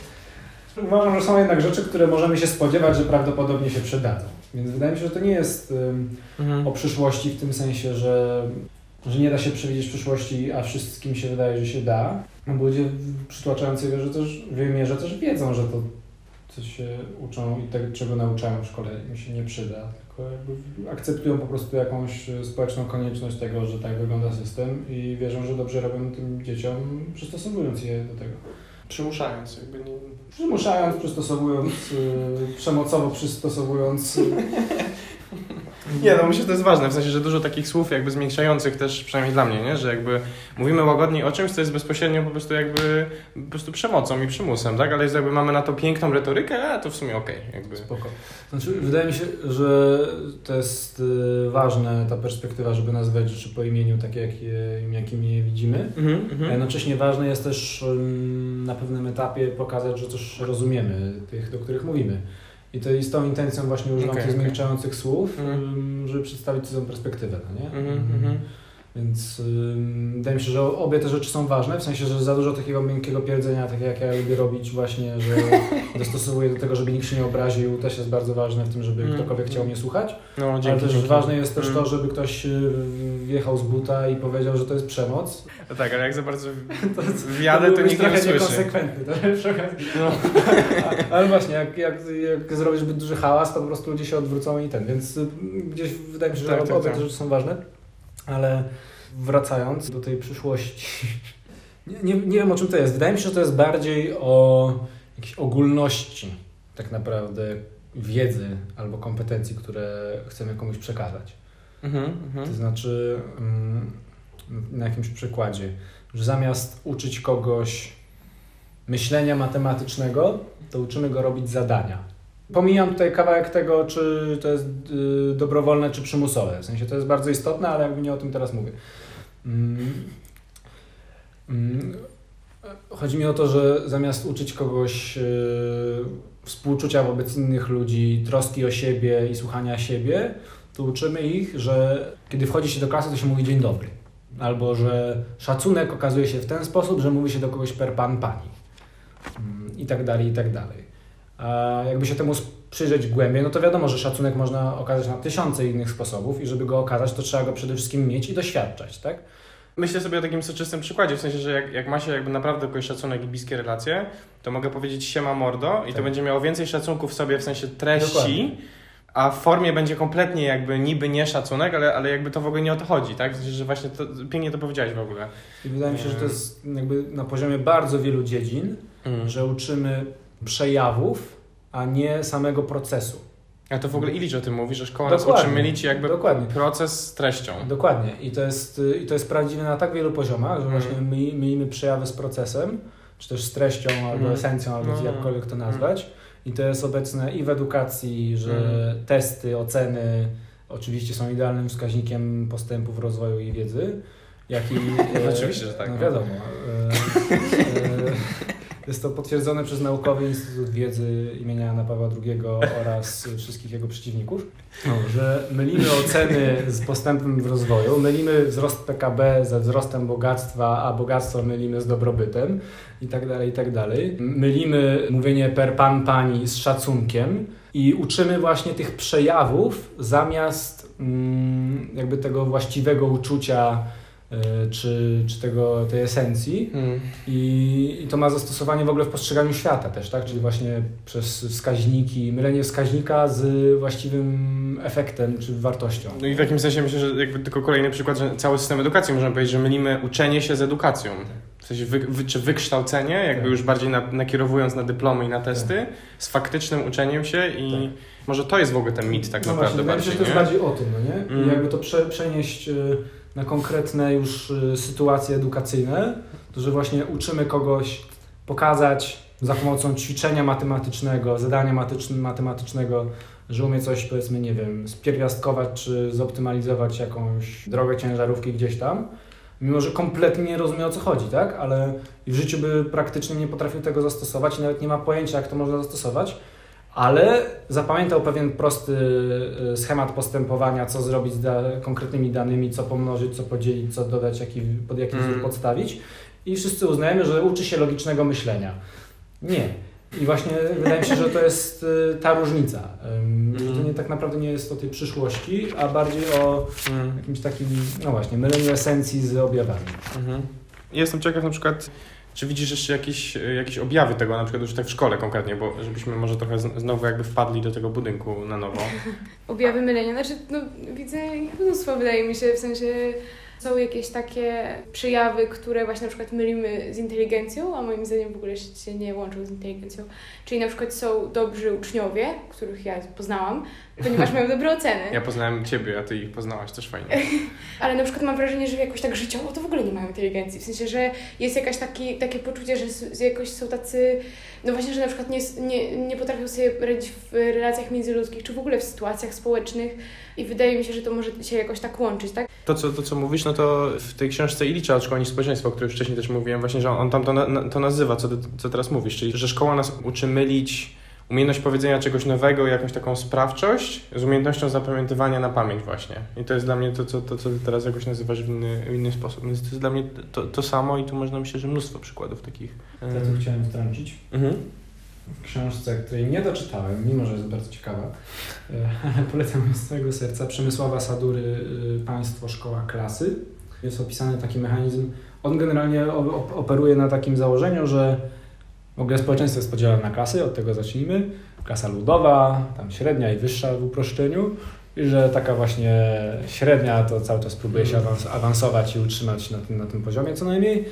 Uważam, że są jednak rzeczy, które możemy się spodziewać, że prawdopodobnie się przydadzą. Więc wydaje mi się, że to nie jest mhm. o przyszłości w tym sensie, że, że nie da się przewidzieć przyszłości, a wszystkim się wydaje, że się da. Bo ludzie w przytłaczającej wierze też, wymierze też wiedzą, że to, co się uczą i tego, czego nauczają w szkole, im się nie przyda. Tylko jakby akceptują po prostu jakąś społeczną konieczność tego, że tak wygląda system i wierzą, że dobrze robią tym dzieciom, przystosowując je do tego. Przymuszając, jakby nie... Przymuszając, przystosowując, yy, przemocowo przystosowując. [laughs] Nie, no myślę, że to jest ważne, w sensie, że dużo takich słów jakby zmiękczających też, przynajmniej dla mnie, nie? że jakby mówimy łagodniej o czymś, co jest bezpośrednio po prostu jakby po prostu przemocą i przymusem, tak? Ale jest jakby mamy na to piękną retorykę, a to w sumie okej. Okay, jakby. Spoko. Znaczy, wydaje mi się, że to jest y, ważne ta perspektywa, żeby nazwać rzeczy po imieniu takie, jakie, jakimi je widzimy. Mm -hmm. A jednocześnie ważne jest też na pewnym etapie pokazać, że coś rozumiemy tych, do których mówimy. I to z tą intencją właśnie używam okay, tych zmiękczających okay. słów, mm. żeby przedstawić tę perspektywę, no nie? Mm -hmm. Więc yy, wydaje mi się, że obie te rzeczy są ważne, w sensie, że za dużo takiego miękkiego pierdzenia, tak jak ja lubię robić właśnie, że [laughs] dostosowuję do tego, żeby nikt się nie obraził, też jest bardzo ważne w tym, żeby Mm. ktokolwiek chciał mnie słuchać. No, Ale dzięki, też dzięki. ważne jest też Mm. to, żeby ktoś yy, wjechał z buta i powiedział, że to jest przemoc. No Tak, ale jak za bardzo [laughs] To wjadę, to byłbyś nikt nie usłyszy. niekonsekwentny. To. [laughs] No. Ale właśnie, jak, jak, jak zrobisz zbyt duży hałas, to po prostu ludzie się odwrócą i ten. Więc y, gdzieś wydaje mi się, że Tak, obie tak, te tak. rzeczy są ważne. Ale wracając do tej przyszłości. [laughs] Nie, nie, nie wiem o czym to jest. Wydaje mi się, że to jest bardziej o jakiejś ogólności tak naprawdę wiedzy albo kompetencji, które chcemy komuś przekazać. Mhm, To mhm. znaczy, mm, na jakimś przykładzie, że zamiast uczyć kogoś myślenia matematycznego, to uczymy go robić zadania. Pomijam tutaj kawałek tego, czy to jest y, dobrowolne, czy przymusowe. W sensie to jest bardzo istotne, ale jakby nie o tym teraz mówię. Mm, mm, Chodzi mi o to, że zamiast uczyć kogoś y, współczucia wobec innych ludzi, troski o siebie i słuchania siebie, to uczymy ich, że kiedy wchodzi się do klasy, to się mówi dzień dobry. Albo że szacunek okazuje się w ten sposób, że mówi się do kogoś per pan, pani. Mm, I tak dalej, i tak dalej. A jakby się temu przyjrzeć głębiej, no to wiadomo, że szacunek można okazać na tysiące innych sposobów i żeby go okazać, to trzeba go przede wszystkim mieć i doświadczać, tak? Myślę sobie o takim soczystym przykładzie, w sensie, że jak, jak ma się jakby naprawdę kogoś szacunek i bliskie relacje, to mogę powiedzieć siema mordo i to Tak. będzie miało więcej szacunku w sobie, w sensie treści, Dokładnie. a w formie będzie kompletnie jakby niby nie szacunek, ale, ale jakby to w ogóle nie o to chodzi, tak? W sensie, że właśnie to, pięknie to powiedziałeś w ogóle. I wydaje mi się, że to jest jakby na poziomie bardzo wielu dziedzin, że uczymy przejawów, a nie samego procesu. A to w ogóle Ilicz o tym mówi, że szkoła nas Dokładnie. uczy mylić jakby Dokładnie. proces z treścią. Dokładnie. I to jest, i to jest prawdziwe na tak wielu poziomach, że Mhm. właśnie my, mylimy przejawy z procesem, czy też z treścią, albo Mhm. esencją, albo No. jakkolwiek to nazwać. I to jest obecne i w edukacji, że Mhm. testy, oceny oczywiście są idealnym wskaźnikiem postępów rozwoju i wiedzy, jak i... [laughs] e, Oczywiście, że tak, No no. wiadomo. E, e, [laughs] jest to potwierdzone przez Naukowy Instytut Wiedzy imienia Jana Pawła II oraz wszystkich jego przeciwników, że mylimy oceny z postępem w rozwoju, mylimy wzrost PKB ze wzrostem bogactwa, a bogactwo mylimy z dobrobytem i tak dalej, i tak dalej. Mylimy mówienie per pan, pani z szacunkiem i uczymy właśnie tych przejawów zamiast mm, jakby tego właściwego uczucia czy, czy tego, tej esencji. Hmm. I, I to ma zastosowanie w ogóle w postrzeganiu świata też, tak? Czyli właśnie przez wskaźniki, mylenie wskaźnika z właściwym efektem czy wartością. No i w jakimś sensie myślę, że jakby tylko kolejny przykład, że cały system edukacji można powiedzieć, że mylimy uczenie się z edukacją. W sensie wy, wy, czy wykształcenie, jakby Tak. już bardziej na, nakierowując na dyplomy i na testy, z faktycznym uczeniem się i może to jest w ogóle ten mit tak no naprawdę właśnie, bardziej, że to jest bardziej o tym, no nie? Mm. I jakby to prze, przenieść y, na konkretne już y, sytuacje edukacyjne, to że właśnie uczymy kogoś pokazać za pomocą ćwiczenia matematycznego, zadania matycz- matematycznego, że umie coś, powiedzmy, nie wiem, spierwiastkować czy zoptymalizować jakąś drogę ciężarówki gdzieś tam, mimo że kompletnie nie rozumie o co chodzi, tak? Ale w życiu by praktycznie nie potrafił tego zastosować i nawet nie ma pojęcia, jak to można zastosować, ale zapamiętał pewien prosty y, schemat postępowania, co zrobić z da konkretnymi danymi, co pomnożyć, co podzielić, co dodać, jaki, pod jaki Mm. wzór podstawić i wszyscy uznajemy, że uczy się logicznego myślenia. Nie. I właśnie wydaje mi się, że to jest y, ta różnica, że to Mm. nie, tak naprawdę nie jest o tej przyszłości, a bardziej o Mm. jakimś takim, no właśnie, myleniu esencji z objawami. Mhm. Jestem ciekaw na przykład, czy widzisz jeszcze jakieś, jakieś objawy tego, na przykład już tak w szkole konkretnie, bo żebyśmy może trochę znowu jakby wpadli do tego budynku na nowo. [laughs] Objawy mylenia, znaczy no, widzę ich mnóstwo wydaje mi się, w sensie są jakieś takie przejawy, które właśnie na przykład mylimy z inteligencją, a moim zdaniem w ogóle się nie łączą z inteligencją. Czyli na przykład są dobrzy uczniowie, których ja poznałam, ponieważ mają dobre oceny. Ja poznałem Ciebie, a Ty ich poznałaś, też fajnie. [laughs] Ale na przykład mam wrażenie, że jakoś tak życiowo to w ogóle nie mają inteligencji. W sensie, że jest jakaś taki, takie poczucie, że jakoś są tacy, no właśnie, że na przykład nie, nie, nie potrafią sobie radzić w relacjach międzyludzkich, czy w ogóle w sytuacjach społecznych i wydaje mi się, że to może się jakoś tak łączyć, tak? To co, to, co mówisz, no to w tej książce Ilicza od Szkolnictwa Społeczeństwa, o której już wcześniej też mówiłem, właśnie, że on tam to, na- to nazywa, co, ty, co teraz mówisz, czyli że szkoła nas uczy mylić umiejętność powiedzenia czegoś nowego, jakąś taką sprawczość z umiejętnością zapamiętywania na pamięć właśnie. I to jest dla mnie to, co, to, co ty teraz jakoś nazywasz w inny, w inny sposób. Więc to jest dla mnie to, to samo i tu można myśleć, że mnóstwo przykładów takich. Ja tu chciałem wtrącić. Mhm. W książce, której nie doczytałem, mimo że jest bardzo ciekawa, e, [laughs] ale polecam z całego serca, Przemysława Sadury, y, Państwo, Szkoła, Klasy. Jest opisany taki mechanizm. On generalnie operuje na takim założeniu, że w ogóle społeczeństwo jest podzielone na klasy, od tego zacznijmy. Klasa ludowa, tam średnia i wyższa w uproszczeniu. I że taka właśnie średnia to cały czas próbuje się awans- awansować i utrzymać na tym, na tym poziomie co najmniej.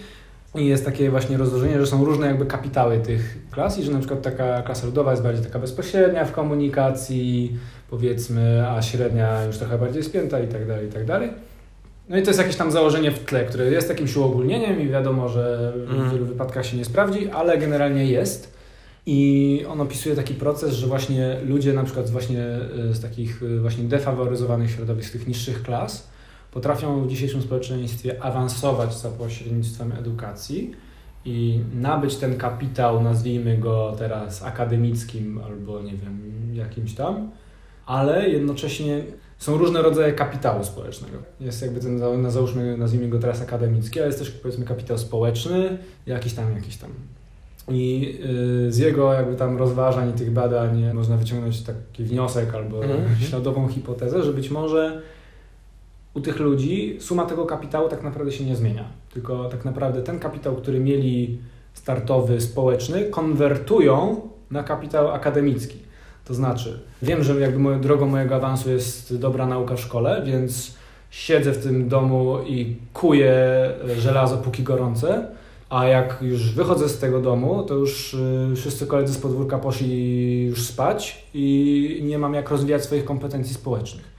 I jest takie właśnie rozróżnienie, że są różne jakby kapitały tych klas i że na przykład taka klasa ludowa jest bardziej taka bezpośrednia w komunikacji, powiedzmy, a średnia już trochę bardziej spięta i tak dalej, i tak dalej. No i to jest jakieś tam założenie w tle, które jest jakimś uogólnieniem i wiadomo, że w Mhm. wielu wypadkach się nie sprawdzi, ale generalnie jest. I on opisuje taki proces, że właśnie ludzie na przykład właśnie y, z takich y, właśnie defaworyzowanych środowisk, tych niższych klas, potrafią w dzisiejszym społeczeństwie awansować za pośrednictwem edukacji i nabyć ten kapitał, nazwijmy go teraz akademickim albo nie wiem, jakimś tam, ale jednocześnie są różne rodzaje kapitału społecznego. Jest jakby ten, załóżmy, nazwijmy go teraz akademicki, ale jest też powiedzmy kapitał społeczny, jakiś tam, jakiś tam. I y, z jego jakby tam rozważań i tych badań można wyciągnąć taki wniosek albo Mhm. śladową hipotezę, że być może u tych ludzi suma tego kapitału tak naprawdę się nie zmienia. Tylko tak naprawdę ten kapitał, który mieli startowy, społeczny, konwertują na kapitał akademicki. To znaczy, wiem, że jakby moją drogą mojego awansu jest dobra nauka w szkole, więc siedzę w tym domu i kuję e, żelazo póki gorące, a jak już wychodzę z tego domu, to już y, wszyscy koledzy z podwórka poszli już spać i nie mam jak rozwijać swoich kompetencji społecznych.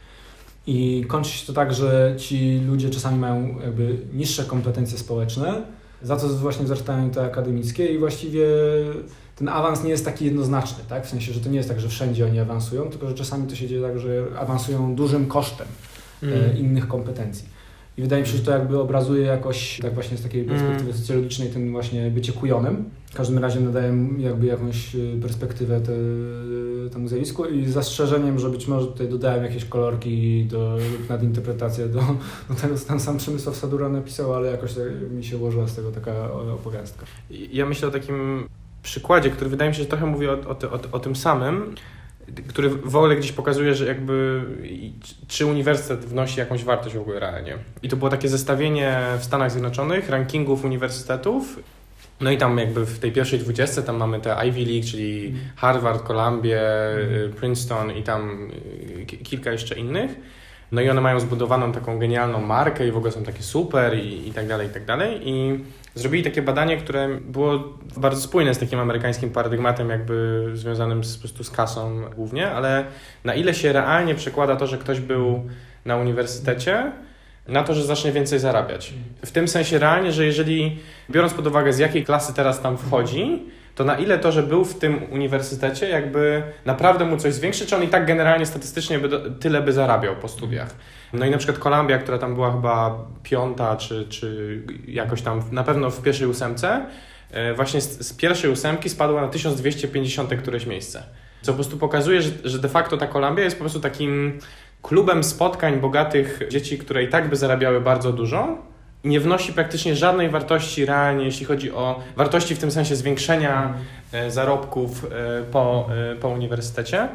I kończy się to tak, że ci ludzie czasami mają jakby niższe kompetencje społeczne, za to właśnie wzrastają te akademickie i właściwie ten awans nie jest taki jednoznaczny, tak? W sensie, że to nie jest tak, że wszędzie oni awansują, tylko że czasami to się dzieje tak, że awansują dużym kosztem e, innych kompetencji. I wydaje mi się, że to jakby obrazuje jakoś, tak właśnie z takiej perspektywy socjologicznej, ten właśnie bycie kujonem. W każdym razie nadaje jakby jakąś y, perspektywę te, temu zjawisku i z zastrzeżeniem, że być może tutaj dodałem jakieś kolorki do, lub nadinterpretację do, [laughs] do tego, co tam sam Przemysław Sadura napisał, ale jakoś tak mi się ułożyła z tego taka opowiastka. Ja myślę o takim przykładzie, który wydaje mi się, że trochę mówi o, o, o, o tym samym, który w ogóle gdzieś pokazuje, że jakby czy uniwersytet wnosi jakąś wartość w ogóle realnie. I to było takie zestawienie w Stanach Zjednoczonych rankingów uniwersytetów. No i tam jakby w tej pierwszej dwudziestce tam mamy te Ivy League, czyli Harvard, Columbia, y, Princeton i tam y, ki- kilka jeszcze innych. No i one mają zbudowaną taką genialną markę i w ogóle są takie super i, i tak dalej, i tak dalej. I zrobili takie badanie, które było bardzo spójne z takim amerykańskim paradygmatem jakby związanym z, po prostu z kasą głównie, ale na ile się realnie przekłada to, że ktoś był na uniwersytecie, na to, że zacznie więcej zarabiać. W tym sensie realnie, że jeżeli, biorąc pod uwagę z jakiej klasy teraz tam wchodzi, to na ile to, że był w tym uniwersytecie, jakby naprawdę mu coś zwiększy, czy on i tak generalnie statystycznie by do, tyle by zarabiał po studiach. No i na przykład Columbia, która tam była chyba piąta, czy, czy jakoś tam, na pewno w pierwszej ósemce, e, właśnie z, z pierwszej ósemki spadła na 1250 któreś miejsce. Co po prostu pokazuje, że, że de facto ta Columbia jest po prostu takim klubem spotkań bogatych dzieci, które i tak by zarabiały bardzo dużo, nie wnosi praktycznie żadnej wartości realnie, jeśli chodzi o wartości w tym sensie zwiększenia e, zarobków e, po, e, po uniwersytecie.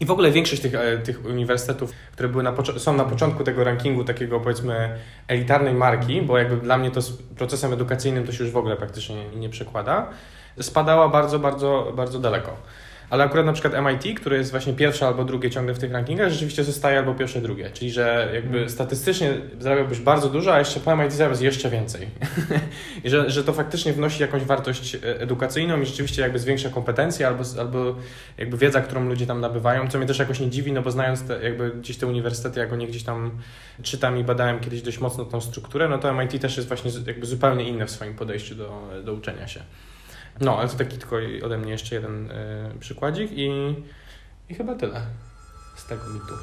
I w ogóle większość tych, tych uniwersytetów, które były na są na początku tego rankingu takiego powiedzmy elitarnej marki, bo jakby dla mnie to z procesem edukacyjnym to się już w ogóle praktycznie nie, nie przekłada, spadała bardzo, bardzo, bardzo daleko. Ale akurat na przykład MIT, które jest właśnie pierwsze albo drugie ciągle w tych rankingach, rzeczywiście zostaje albo pierwsze, drugie. Czyli, że jakby statystycznie zarabiałbyś bardzo dużo, a jeszcze po MIT zarabiasz jeszcze więcej. [laughs] I że, że to faktycznie wnosi jakąś wartość e, edukacyjną i rzeczywiście jakby zwiększa kompetencje albo, albo jakby wiedza, którą ludzie tam nabywają, co mnie też jakoś nie dziwi, no bo znając te, jakby gdzieś te uniwersytety, jak o nie gdzieś tam czytam i badałem kiedyś dość mocno tą strukturę, no to MIT też jest właśnie jakby zupełnie inne w swoim podejściu do, do uczenia się. No, ale to taki tylko ode mnie jeszcze jeden y, przykładzik i, i chyba tyle z tego mitu.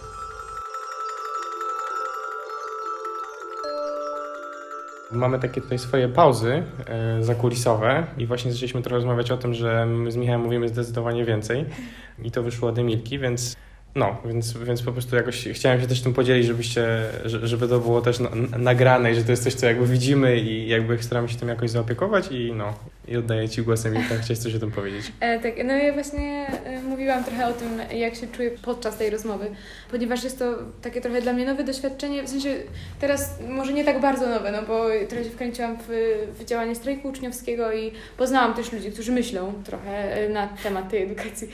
Mamy takie tutaj swoje pauzy e, zakulisowe i właśnie zaczęliśmy trochę rozmawiać o tym, że my z Michałem mówimy zdecydowanie więcej i to wyszło od Emilki, więc no, więc, więc po prostu jakoś chciałem się też tym podzielić, żebyście, żeby to było też nagrane i że to jest coś, co jakby widzimy i jakby staramy się tym jakoś zaopiekować i no, i oddaję Ci głos Emilka, chciałeś coś o tym powiedzieć. E, tak, no ja właśnie e, mówiłam trochę o tym, jak się czuję podczas tej rozmowy, ponieważ jest to takie trochę dla mnie nowe doświadczenie, w sensie teraz może nie tak bardzo nowe, no bo trochę się wkręciłam w, w działanie strajku uczniowskiego i poznałam też ludzi, którzy myślą trochę e, na temat tej edukacji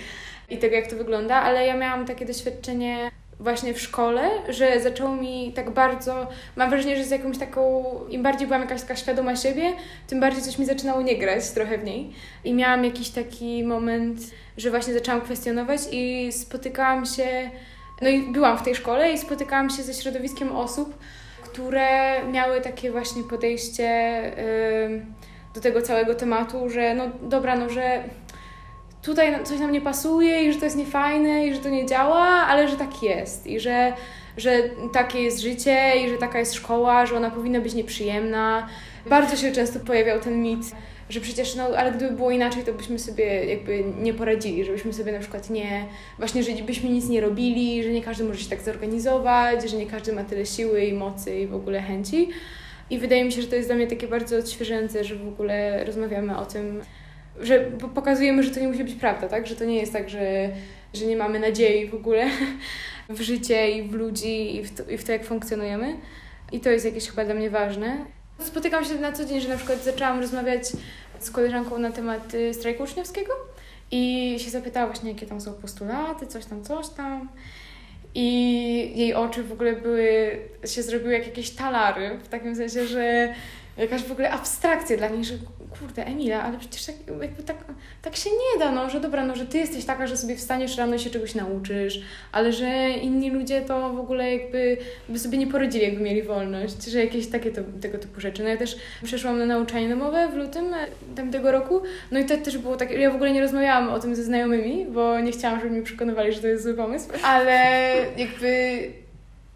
i tego, jak to wygląda, ale ja miałam takie doświadczenie właśnie w szkole, że zaczęło mi tak bardzo, mam wrażenie, że z jakąś taką, im bardziej byłam jakaś taka świadoma siebie, tym bardziej coś mi zaczynało nie grać trochę w niej. I miałam jakiś taki moment, że właśnie zaczęłam kwestionować i spotykałam się, no i byłam w tej szkole i spotykałam się ze środowiskiem osób, które miały takie właśnie podejście yy, do tego całego tematu, że no dobra, no że tutaj coś nam nie pasuje i że to jest niefajne i że to nie działa, ale że tak jest i że, że takie jest życie i że taka jest szkoła, że ona powinna być nieprzyjemna. Bardzo się często pojawiał ten mit, że przecież, no, ale gdyby było inaczej, to byśmy sobie jakby nie poradzili, żebyśmy sobie na przykład nie, właśnie, że byśmy nic nie robili, że nie każdy może się tak zorganizować, że nie każdy ma tyle siły i mocy i w ogóle chęci. I wydaje mi się, że to jest dla mnie takie bardzo odświeżające, że w ogóle rozmawiamy o tym, że pokazujemy, że to nie musi być prawda, tak? Że to nie jest tak, że, że nie mamy nadziei w ogóle [laughs] w życie i w ludzi i w, to, i w to, jak funkcjonujemy. I to jest jakieś chyba dla mnie ważne. Spotykam się na co dzień, że na przykład zaczęłam rozmawiać z koleżanką na temat y, strajku uczniowskiego i się zapytała właśnie, jakie tam są postulaty, coś tam, coś tam. I jej oczy w ogóle były, się zrobiły jak jakieś talary, w takim sensie, że jakaś w ogóle abstrakcja dla niej, że kurde, Emila, ale przecież tak, jakby tak, tak się nie da, no, że dobra, no, że ty jesteś taka, że sobie wstaniesz rano i się czegoś nauczysz, ale że inni ludzie to w ogóle jakby by sobie nie poradzili, jakby mieli wolność, że jakieś takie to, tego typu rzeczy. No ja też przeszłam na nauczanie domowe w lutym e, tamtego roku, no i to też było takie, ja w ogóle nie rozmawiałam o tym ze znajomymi, bo nie chciałam, żeby mi przekonywali, że to jest zły pomysł, ale jakby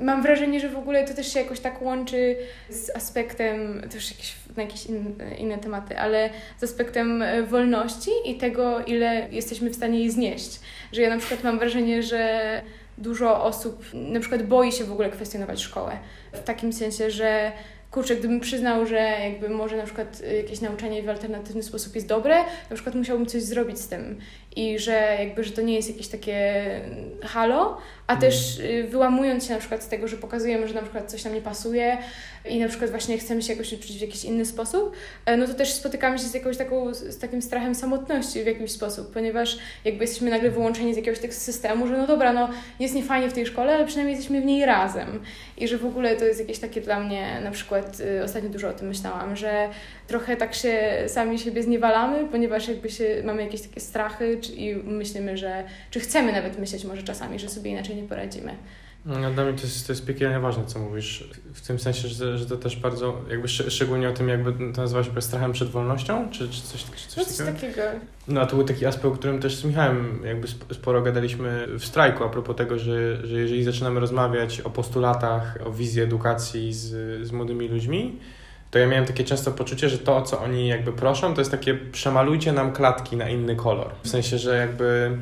mam wrażenie, że w ogóle to też się jakoś tak łączy z aspektem, też jakieś, na jakieś inne, inne tematy, ale z aspektem e, wolności i tego, ile jesteśmy w stanie jej znieść. Że ja na przykład mam wrażenie, że dużo osób na przykład boi się w ogóle kwestionować szkołę. W takim sensie, że kurczę, gdybym przyznał, że jakby może na przykład y, jakieś nauczanie w alternatywny sposób jest dobre, na przykład musiałbym coś zrobić z tym i że jakby, że to nie jest jakieś takie halo, a mhm. też y, wyłamując się na przykład z tego, że pokazujemy, że na przykład coś nam nie pasuje i na przykład właśnie chcemy się jakoś uczyć w jakiś inny sposób, e, no to też spotykamy się z jakąś taką, z takim strachem samotności w jakiś sposób, ponieważ jakby jesteśmy nagle wyłączeni z jakiegoś tego systemu, że no dobra, no jest niefajnie w tej szkole, ale przynajmniej jesteśmy w niej razem i że w ogóle to jest jakieś takie dla mnie, na przykład y, ostatnio dużo o tym myślałam, że trochę tak się sami siebie zniewalamy, ponieważ jakby się, mamy jakieś takie strachy czy, i myślimy, że, czy chcemy nawet myśleć może czasami, że sobie inaczej nie poradzimy. No, dla mnie to jest, to jest piekielnie ważne, co mówisz, w tym sensie, że, że to też bardzo, jakby szczególnie o tym, jakby to nazywa się strachem przed wolnością, czy, czy coś, czy coś, no, coś takiego? takiego? No, a to był taki aspekt, o którym też z Michałem jakby sporo gadaliśmy w strajku, a propos tego, że, że jeżeli zaczynamy rozmawiać o postulatach, o wizji edukacji z, z młodymi ludźmi, to ja miałem takie często poczucie, że to, o co oni jakby proszą, to jest takie przemalujcie nam klatki na inny kolor. W sensie, że jakby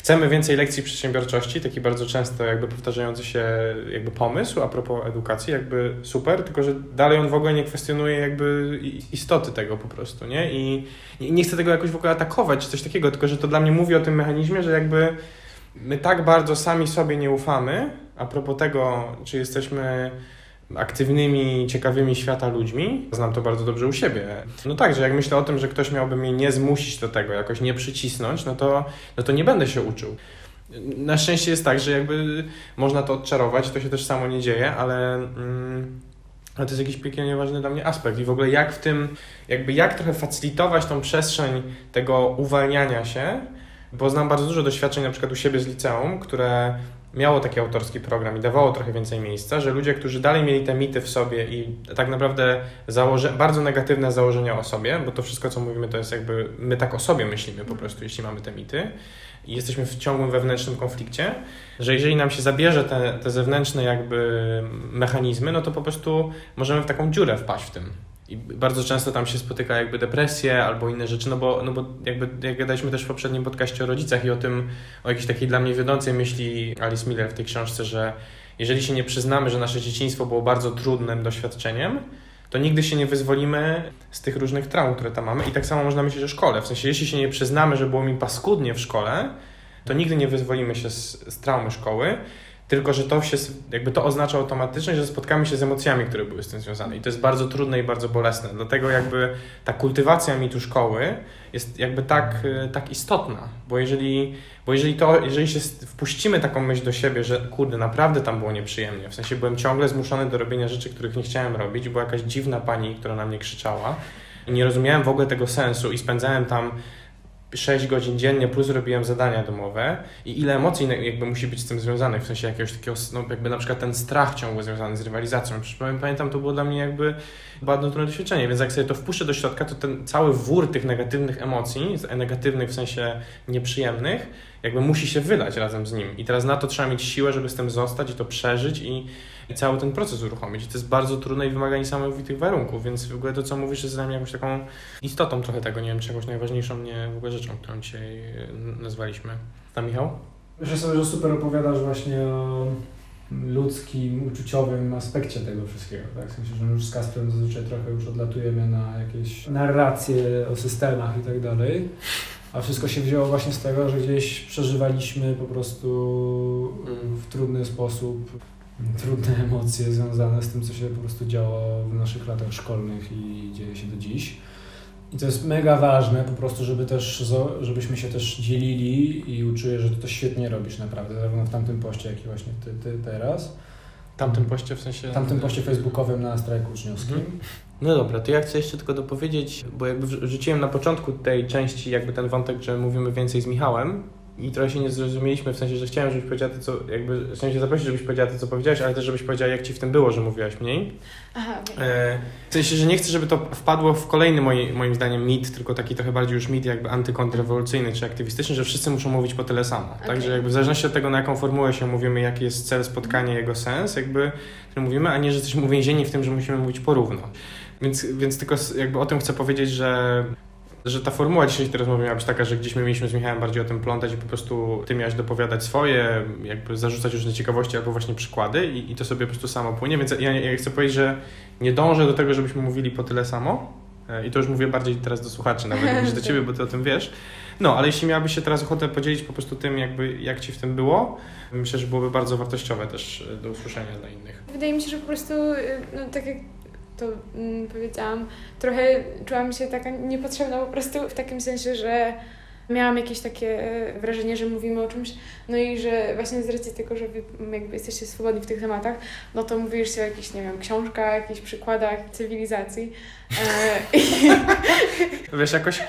chcemy więcej lekcji przedsiębiorczości, taki bardzo często jakby powtarzający się jakby pomysł a propos edukacji, jakby super, tylko że dalej on w ogóle nie kwestionuje jakby istoty tego po prostu, nie? I nie chcę tego jakoś w ogóle atakować czy coś takiego, tylko że to dla mnie mówi o tym mechanizmie, że jakby my tak bardzo sami sobie nie ufamy, a propos tego, czy jesteśmy aktywnymi, ciekawymi świata ludźmi. Znam to bardzo dobrze u siebie. No tak, że jak myślę o tym, że ktoś miałby mnie nie zmusić do tego, jakoś nie przycisnąć, no to, no to nie będę się uczył. Na szczęście jest tak, że jakby można to odczarować, to się też samo nie dzieje, ale, mm, ale to jest jakiś piekielnie ważny dla mnie aspekt i w ogóle jak w tym, jakby jak trochę facylitować tą przestrzeń tego uwalniania się, bo znam bardzo dużo doświadczeń na przykład u siebie z liceum, które miało taki autorski program i dawało trochę więcej miejsca, że ludzie, którzy dalej mieli te mity w sobie i tak naprawdę założe, bardzo negatywne założenia o sobie, bo to wszystko, co mówimy, to jest jakby my tak o sobie myślimy po prostu, jeśli mamy te mity i jesteśmy w ciągłym wewnętrznym konflikcie, że jeżeli nam się zabierze te, te zewnętrzne jakby mechanizmy, no to po prostu możemy w taką dziurę wpaść w tym. I bardzo często tam się spotyka jakby depresję albo inne rzeczy, no bo, no bo jakby jak gadaliśmy też w poprzednim podcaście o rodzicach i o tym, o jakiejś takiej dla mnie wiodącej myśli Alice Miller w tej książce, że jeżeli się nie przyznamy, że nasze dzieciństwo było bardzo trudnym doświadczeniem, to nigdy się nie wyzwolimy z tych różnych traum, które tam mamy. I tak samo można myśleć o szkole. W sensie, jeśli się nie przyznamy, że było mi paskudnie w szkole, to nigdy nie wyzwolimy się z, z traumy szkoły, tylko że to się, jakby to oznacza automatycznie, że spotkamy się z emocjami, które były z tym związane. I to jest bardzo trudne i bardzo bolesne. Dlatego jakby ta kultywacja mitu szkoły jest jakby tak, e, tak istotna, bo jeżeli, bo jeżeli to, jeżeli się wpuścimy taką myśl do siebie, że kurde, naprawdę tam było nieprzyjemnie, w sensie byłem ciągle zmuszony do robienia rzeczy, których nie chciałem robić, była jakaś dziwna pani, która na mnie krzyczała i nie rozumiałem w ogóle tego sensu i spędzałem tam 6 godzin dziennie, plus robiłem zadania domowe i ile emocji jakby musi być z tym związanych, w sensie jakiegoś takiego, no jakby na przykład ten strach ciągły związany z rywalizacją. Przecież pamiętam, to było dla mnie jakby bardzo trudne doświadczenie, więc jak sobie to wpuszczę do środka, to ten cały wór tych negatywnych emocji, negatywnych w sensie nieprzyjemnych, jakby musi się wylać razem z nim. I teraz na to trzeba mieć siłę, żeby z tym zostać i to przeżyć i, i cały ten proces uruchomić. I to jest bardzo trudne i wymaga niesamowitych warunków, więc w ogóle to, co mówisz, jest dla mnie jakąś taką istotą trochę tego, nie wiem, czegoś najważniejszą nie w ogóle rzeczą, którą dzisiaj nazwaliśmy. A Michał? Myślę sobie, że super opowiadasz właśnie o ludzkim, uczuciowym aspekcie tego wszystkiego. Tak? W sensie, że już z Kasprem zazwyczaj trochę już odlatujemy na jakieś narracje o systemach i tak dalej. A wszystko się wzięło właśnie z tego, że gdzieś przeżywaliśmy po prostu mm, w trudny sposób trudne emocje związane z tym, co się po prostu działo w naszych latach szkolnych i dzieje się do dziś. I to jest mega ważne po prostu, żeby też, żebyśmy się też dzielili i uczyli, że to świetnie robisz naprawdę, zarówno w tamtym poście, jak i właśnie ty, ty teraz. Tamtym poście w sensie... Tamtym poście facebookowym na strajku uczniowskim. Mhm. No dobra, to ja chcę jeszcze tylko dopowiedzieć, bo jakby wrzuciłem na początku tej części jakby ten wątek, że mówimy więcej z Michałem, i trochę się nie zrozumieliśmy, w sensie, że chciałem, żebyś powiedziała to, co, jakby, w sensie zaprosić, żebyś powiedziała to, co powiedziałaś, ale też, żebyś powiedziała, jak Ci w tym było, że mówiłaś mniej. Aha, okay. e, w sensie, że nie chcę, żeby to wpadło w kolejny, moi, moim zdaniem, mit, tylko taki trochę bardziej już mit jakby antykontrrewolucyjny czy aktywistyczny, że wszyscy muszą mówić po tyle samo. Okay. Także jakby w zależności od tego, na jaką formułę się mówimy, jaki jest cel spotkania, jego sens, jakby, który mówimy, a nie, że jesteśmy uwięzieni w tym, że musimy mówić porówno. Więc, więc tylko jakby o tym chcę powiedzieć, że że ta formuła dzisiejszej rozmowy miała być taka, że gdzieś my mieliśmy z Michałem bardziej o tym plątać i po prostu ty miałeś dopowiadać swoje, jakby zarzucać różne ciekawości albo właśnie przykłady i, i to sobie po prostu samo płynie, więc ja, ja chcę powiedzieć, że nie dążę do tego, żebyśmy mówili po tyle samo e, i to już mówię bardziej teraz do słuchaczy nawet niż do [laughs] ciebie, bo ty o tym wiesz. No, ale jeśli miałabyś się teraz ochotę podzielić po prostu tym, jakby jak ci w tym było, myślę, że byłoby bardzo wartościowe też e, do usłyszenia dla innych. Wydaje mi się, że po prostu, e, no tak jak to mm, powiedziałam, trochę czułam się taka niepotrzebna po prostu w takim sensie, że miałam jakieś takie wrażenie, że mówimy o czymś, no i że właśnie z racji tego, że wy jakby jesteście swobodni w tych tematach, no to mówisz się o jakichś, nie wiem, książkach, jakichś przykładach cywilizacji. E, Wiesz, jakoś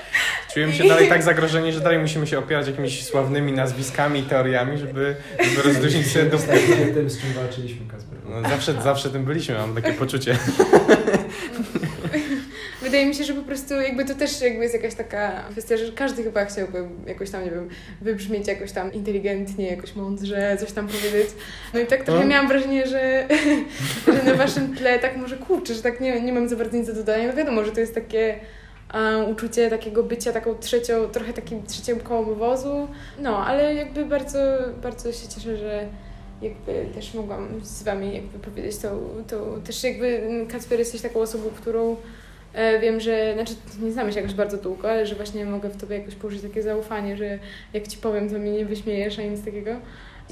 czujemy się dalej tak zagrożeni, że dalej musimy się opierać jakimiś sławnymi nazwiskami i teoriami, żeby, żeby [laughs] rozluźnić sobie do... tym, z czym walczyliśmy, Kasper. No, zawsze, zawsze tym byliśmy, mam takie poczucie. [laughs] Wydaje mi się, że po prostu jakby to też jakby jest jakaś taka kwestia, że każdy chyba chciałby jakoś tam, nie wiem, wybrzmieć jakoś tam inteligentnie, jakoś mądrze, coś tam powiedzieć. No i tak trochę no. miałam wrażenie, że, [laughs] że na waszym tle tak może kurczę, że tak nie, nie mam za bardzo nic do dodania. No wiadomo, że to jest takie uczucie takiego bycia taką trzecią, trochę takim trzecim kołem wozu. No, ale jakby bardzo, bardzo się cieszę, że jakby też mogłam z Wami jakby powiedzieć to, to też jakby Kacper jesteś taką osobą, którą e, wiem, że, znaczy nie znamy się jakoś bardzo długo, ale że właśnie mogę w Tobie jakoś położyć takie zaufanie, że jak Ci powiem, to mnie nie wyśmiejesz ani nic takiego.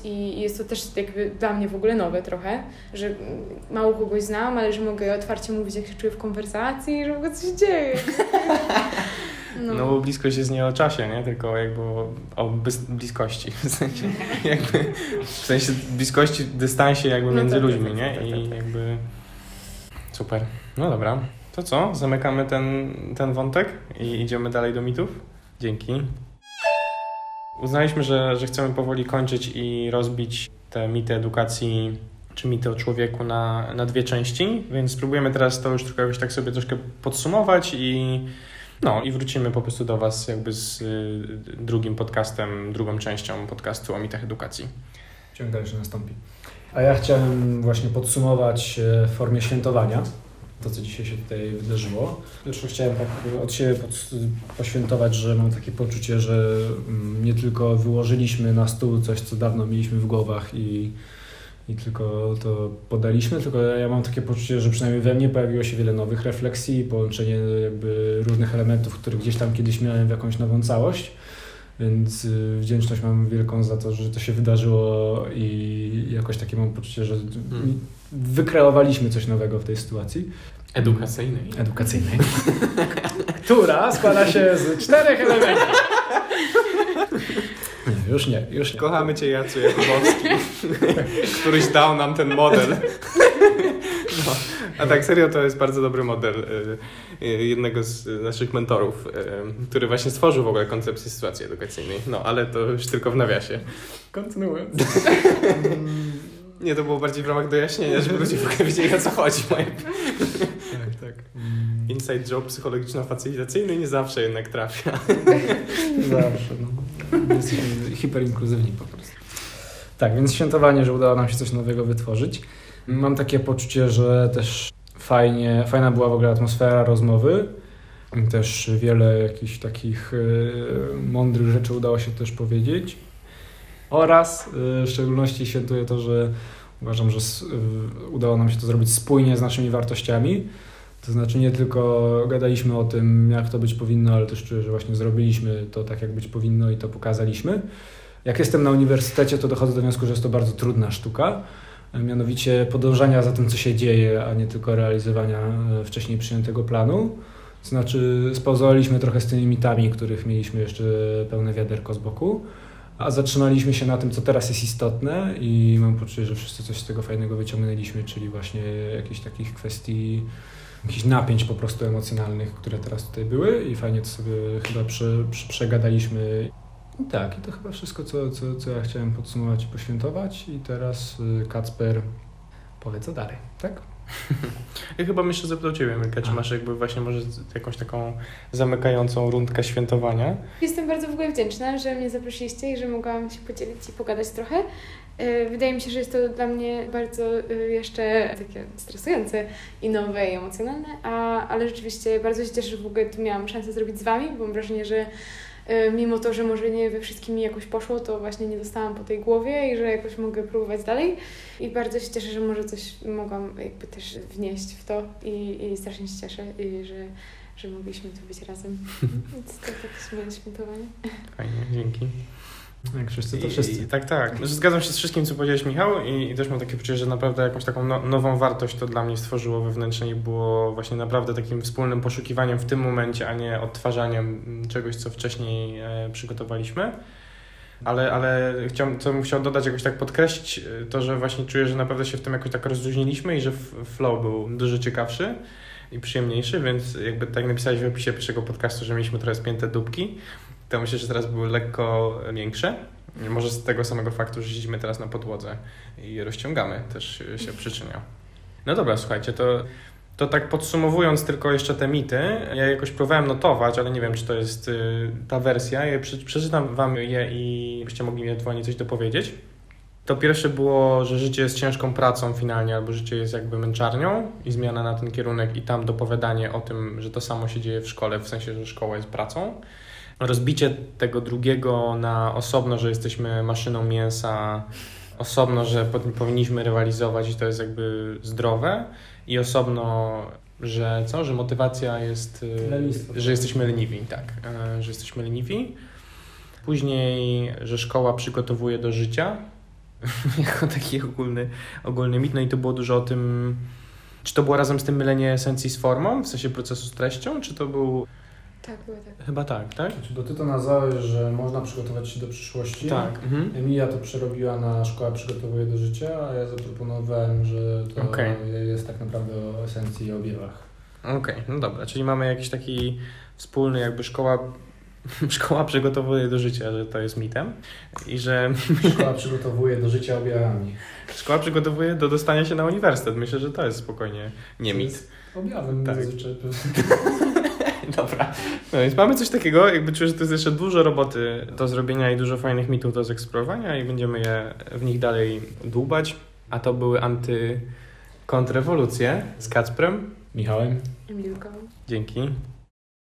I jest to też jakby dla mnie w ogóle nowe trochę, że mało kogoś znam, ale że mogę otwarcie mówić, jak się czuję w konwersacji, że w ogóle coś dzieje. [laughs] No. no bo bliskość jest nie o czasie, nie? Tylko jakby o, bliskości. [laughs] W sensie, jakby, w sensie bliskości, dystansie jakby no między tak, ludźmi, tak, nie? Tak, I jakby super. No dobra. To co? Zamykamy ten, ten wątek i idziemy dalej do mitów? Dzięki. Uznaliśmy, że, że chcemy powoli kończyć i rozbić te mity edukacji czy mity o człowieku na, na dwie części, więc spróbujemy teraz to już trochę jakoś tak sobie troszkę podsumować i no i wrócimy po prostu do Was jakby z y, drugim podcastem, drugą częścią podcastu o mitach edukacji. Ciąg dalszy nastąpi. A ja chciałem właśnie podsumować e, w formie świętowania. To, co dzisiaj się tutaj wydarzyło. Zresztą chciałem tak od siebie pod, poświętować, że mam takie poczucie, że mm, nie tylko wyłożyliśmy na stół coś, co dawno mieliśmy w głowach i, i tylko to podaliśmy, tylko ja mam takie poczucie, że przynajmniej we mnie pojawiło się wiele nowych refleksji, połączenie jakby różnych elementów, które gdzieś tam kiedyś miałem w jakąś nową całość. Więc y, wdzięczność mam wielką za to, że to się wydarzyło i jakoś takie mam poczucie, że Hmm. Wykreowaliśmy coś nowego w tej sytuacji Edukacyjnej. edukacyjnej, [laughs] która składa się z czterech elementów. Nie, już nie, już nie. Kochamy Cię, Jacu Jakubowski, któryś dał nam ten model. No. A tak serio, to jest bardzo dobry model y, y, jednego z naszych mentorów, y, który właśnie stworzył w ogóle koncepcję sytuacji edukacyjnej. No, ale to już tylko w nawiasie. Kontynuując. [laughs] Nie, to było bardziej w ramach dojaśnienia, żeby ludzie w ogóle wiedzieli o co chodzi. Moje Tak, tak. [laughs] inside job psychologiczno-facylitacyjny nie zawsze jednak trafia. [laughs] Zawsze, no. Jesteśmy hiperinkluzywni po prostu. Tak, więc świętowanie, że udało nam się coś nowego wytworzyć. Mam takie poczucie, że też fajnie, fajna była w ogóle atmosfera rozmowy. Też wiele jakichś takich y, mądrych rzeczy udało się też powiedzieć. Oraz y, w szczególności świętuję to, że uważam, że y, udało nam się to zrobić spójnie z naszymi wartościami. To znaczy nie tylko gadaliśmy o tym, jak to być powinno, ale też czuję, że właśnie zrobiliśmy to tak, jak być powinno i to pokazaliśmy. Jak jestem na uniwersytecie, to dochodzę do wniosku, że jest to bardzo trudna sztuka. Mianowicie podążania za tym, co się dzieje, a nie tylko realizowania e, wcześniej przyjętego planu. To znaczy, spauzowaliśmy trochę z tymi mitami, których mieliśmy jeszcze pełne wiaderko z boku, a zatrzymaliśmy się na tym, co teraz jest istotne, i mam poczucie, że wszyscy coś z tego fajnego wyciągnęliśmy, czyli właśnie jakichś takich kwestii, jakichś napięć po prostu emocjonalnych, które teraz tutaj były, i fajnie to sobie chyba prze, prze, przegadaliśmy. I tak, i to chyba wszystko, co, co, co ja chciałem podsumować i poświętować. I teraz y, Kacper powie co dalej, tak? [laughs] Ja chyba jeszcze zapytał Ciebie, Milka, czy masz jakby właśnie może jakąś taką zamykającą rundkę świętowania? Jestem bardzo w ogóle wdzięczna, że mnie zaprosiliście i że mogłam się podzielić i pogadać trochę. E, Wydaje mi się, że jest to dla mnie bardzo e, jeszcze takie stresujące i nowe i emocjonalne, a, ale rzeczywiście bardzo się cieszę, że w ogóle tu miałam szansę zrobić z Wami, bo mam wrażenie, że mimo to, że może nie we wszystkim mi jakoś poszło, to właśnie nie dostałam po tej głowie i że jakoś mogę próbować dalej. I bardzo się cieszę, że może coś mogłam jakby też wnieść w to i, i strasznie się cieszę, i że, że mogliśmy tu być razem. [laughs] Więc to takie moje świętowanie. Fajnie, dzięki. Jak wszyscy, to. I, tak, tak. Znaczy, Zgadzam się z wszystkim, co powiedziałeś, Michał, i, i też mam takie poczucie, że naprawdę jakąś taką no, nową wartość to dla mnie stworzyło wewnętrznie i było właśnie naprawdę takim wspólnym poszukiwaniem w tym momencie, a nie odtwarzaniem czegoś, co wcześniej e, przygotowaliśmy. Ale, ale chciałem, co bym chciał dodać, jakoś tak podkreślić, e, to, że właśnie czuję, że naprawdę się w tym jakoś tak rozluźniliśmy i że flow był dużo ciekawszy i przyjemniejszy, więc jakby tak napisałeś w opisie pierwszego podcastu, że mieliśmy trochę spięte dupki, to myślę, że teraz były lekko większe. Może z tego samego faktu, że siedzimy teraz na podłodze i je rozciągamy, też się przyczynia. No dobra, słuchajcie, to, to tak podsumowując tylko jeszcze te mity, ja jakoś próbowałem notować, ale nie wiem, czy to jest y, ta wersja. Ja prze- przeczytam wam je i byście mogli ewentualnie coś dopowiedzieć. To pierwsze było, że życie jest ciężką pracą finalnie, albo życie jest jakby męczarnią i zmiana na ten kierunek i tam dopowiadanie o tym, że to samo się dzieje w szkole, w sensie, że szkoła jest pracą. Rozbicie tego drugiego na osobno, że jesteśmy maszyną mięsa, osobno, że po- powinniśmy rywalizować i to jest jakby zdrowe i osobno, że co, że motywacja jest, y, Lenistwo. że jesteśmy leniwi, tak, e, że jesteśmy leniwi. Później, że szkoła przygotowuje do życia, [laughs] jako taki ogólny, ogólny mit, no i to było dużo o tym, czy to było razem z tym mylenie esencji z formą, w sensie procesu z treścią, czy to był, Tak, było tak. chyba tak, tak? Bo ty to nazwałeś, że można przygotować się do przyszłości. Tak. Mhm. Emilia to przerobiła na szkoła przygotowuje do życia, a ja zaproponowałem, że to Okej. jest tak naprawdę o esencji i objawach. Okej, no dobra, czyli mamy jakiś taki wspólny jakby szkoła, [laughs] szkoła przygotowuje do życia, że to jest mitem i że [laughs] Szkoła przygotowuje do życia objawami. szkoła przygotowuje do dostania się na uniwersytet. Myślę, że to jest spokojnie nie mit. Objawem Tak. zazwyczaj. [laughs] Dobra. No więc mamy coś takiego, jakby czuję, że to jest jeszcze dużo roboty do zrobienia i dużo fajnych mitów do zeksplorowania i będziemy je w nich dalej dłubać. A to były anty kontrrewolucje z Kacprem Michałem. Emilką. Dzięki.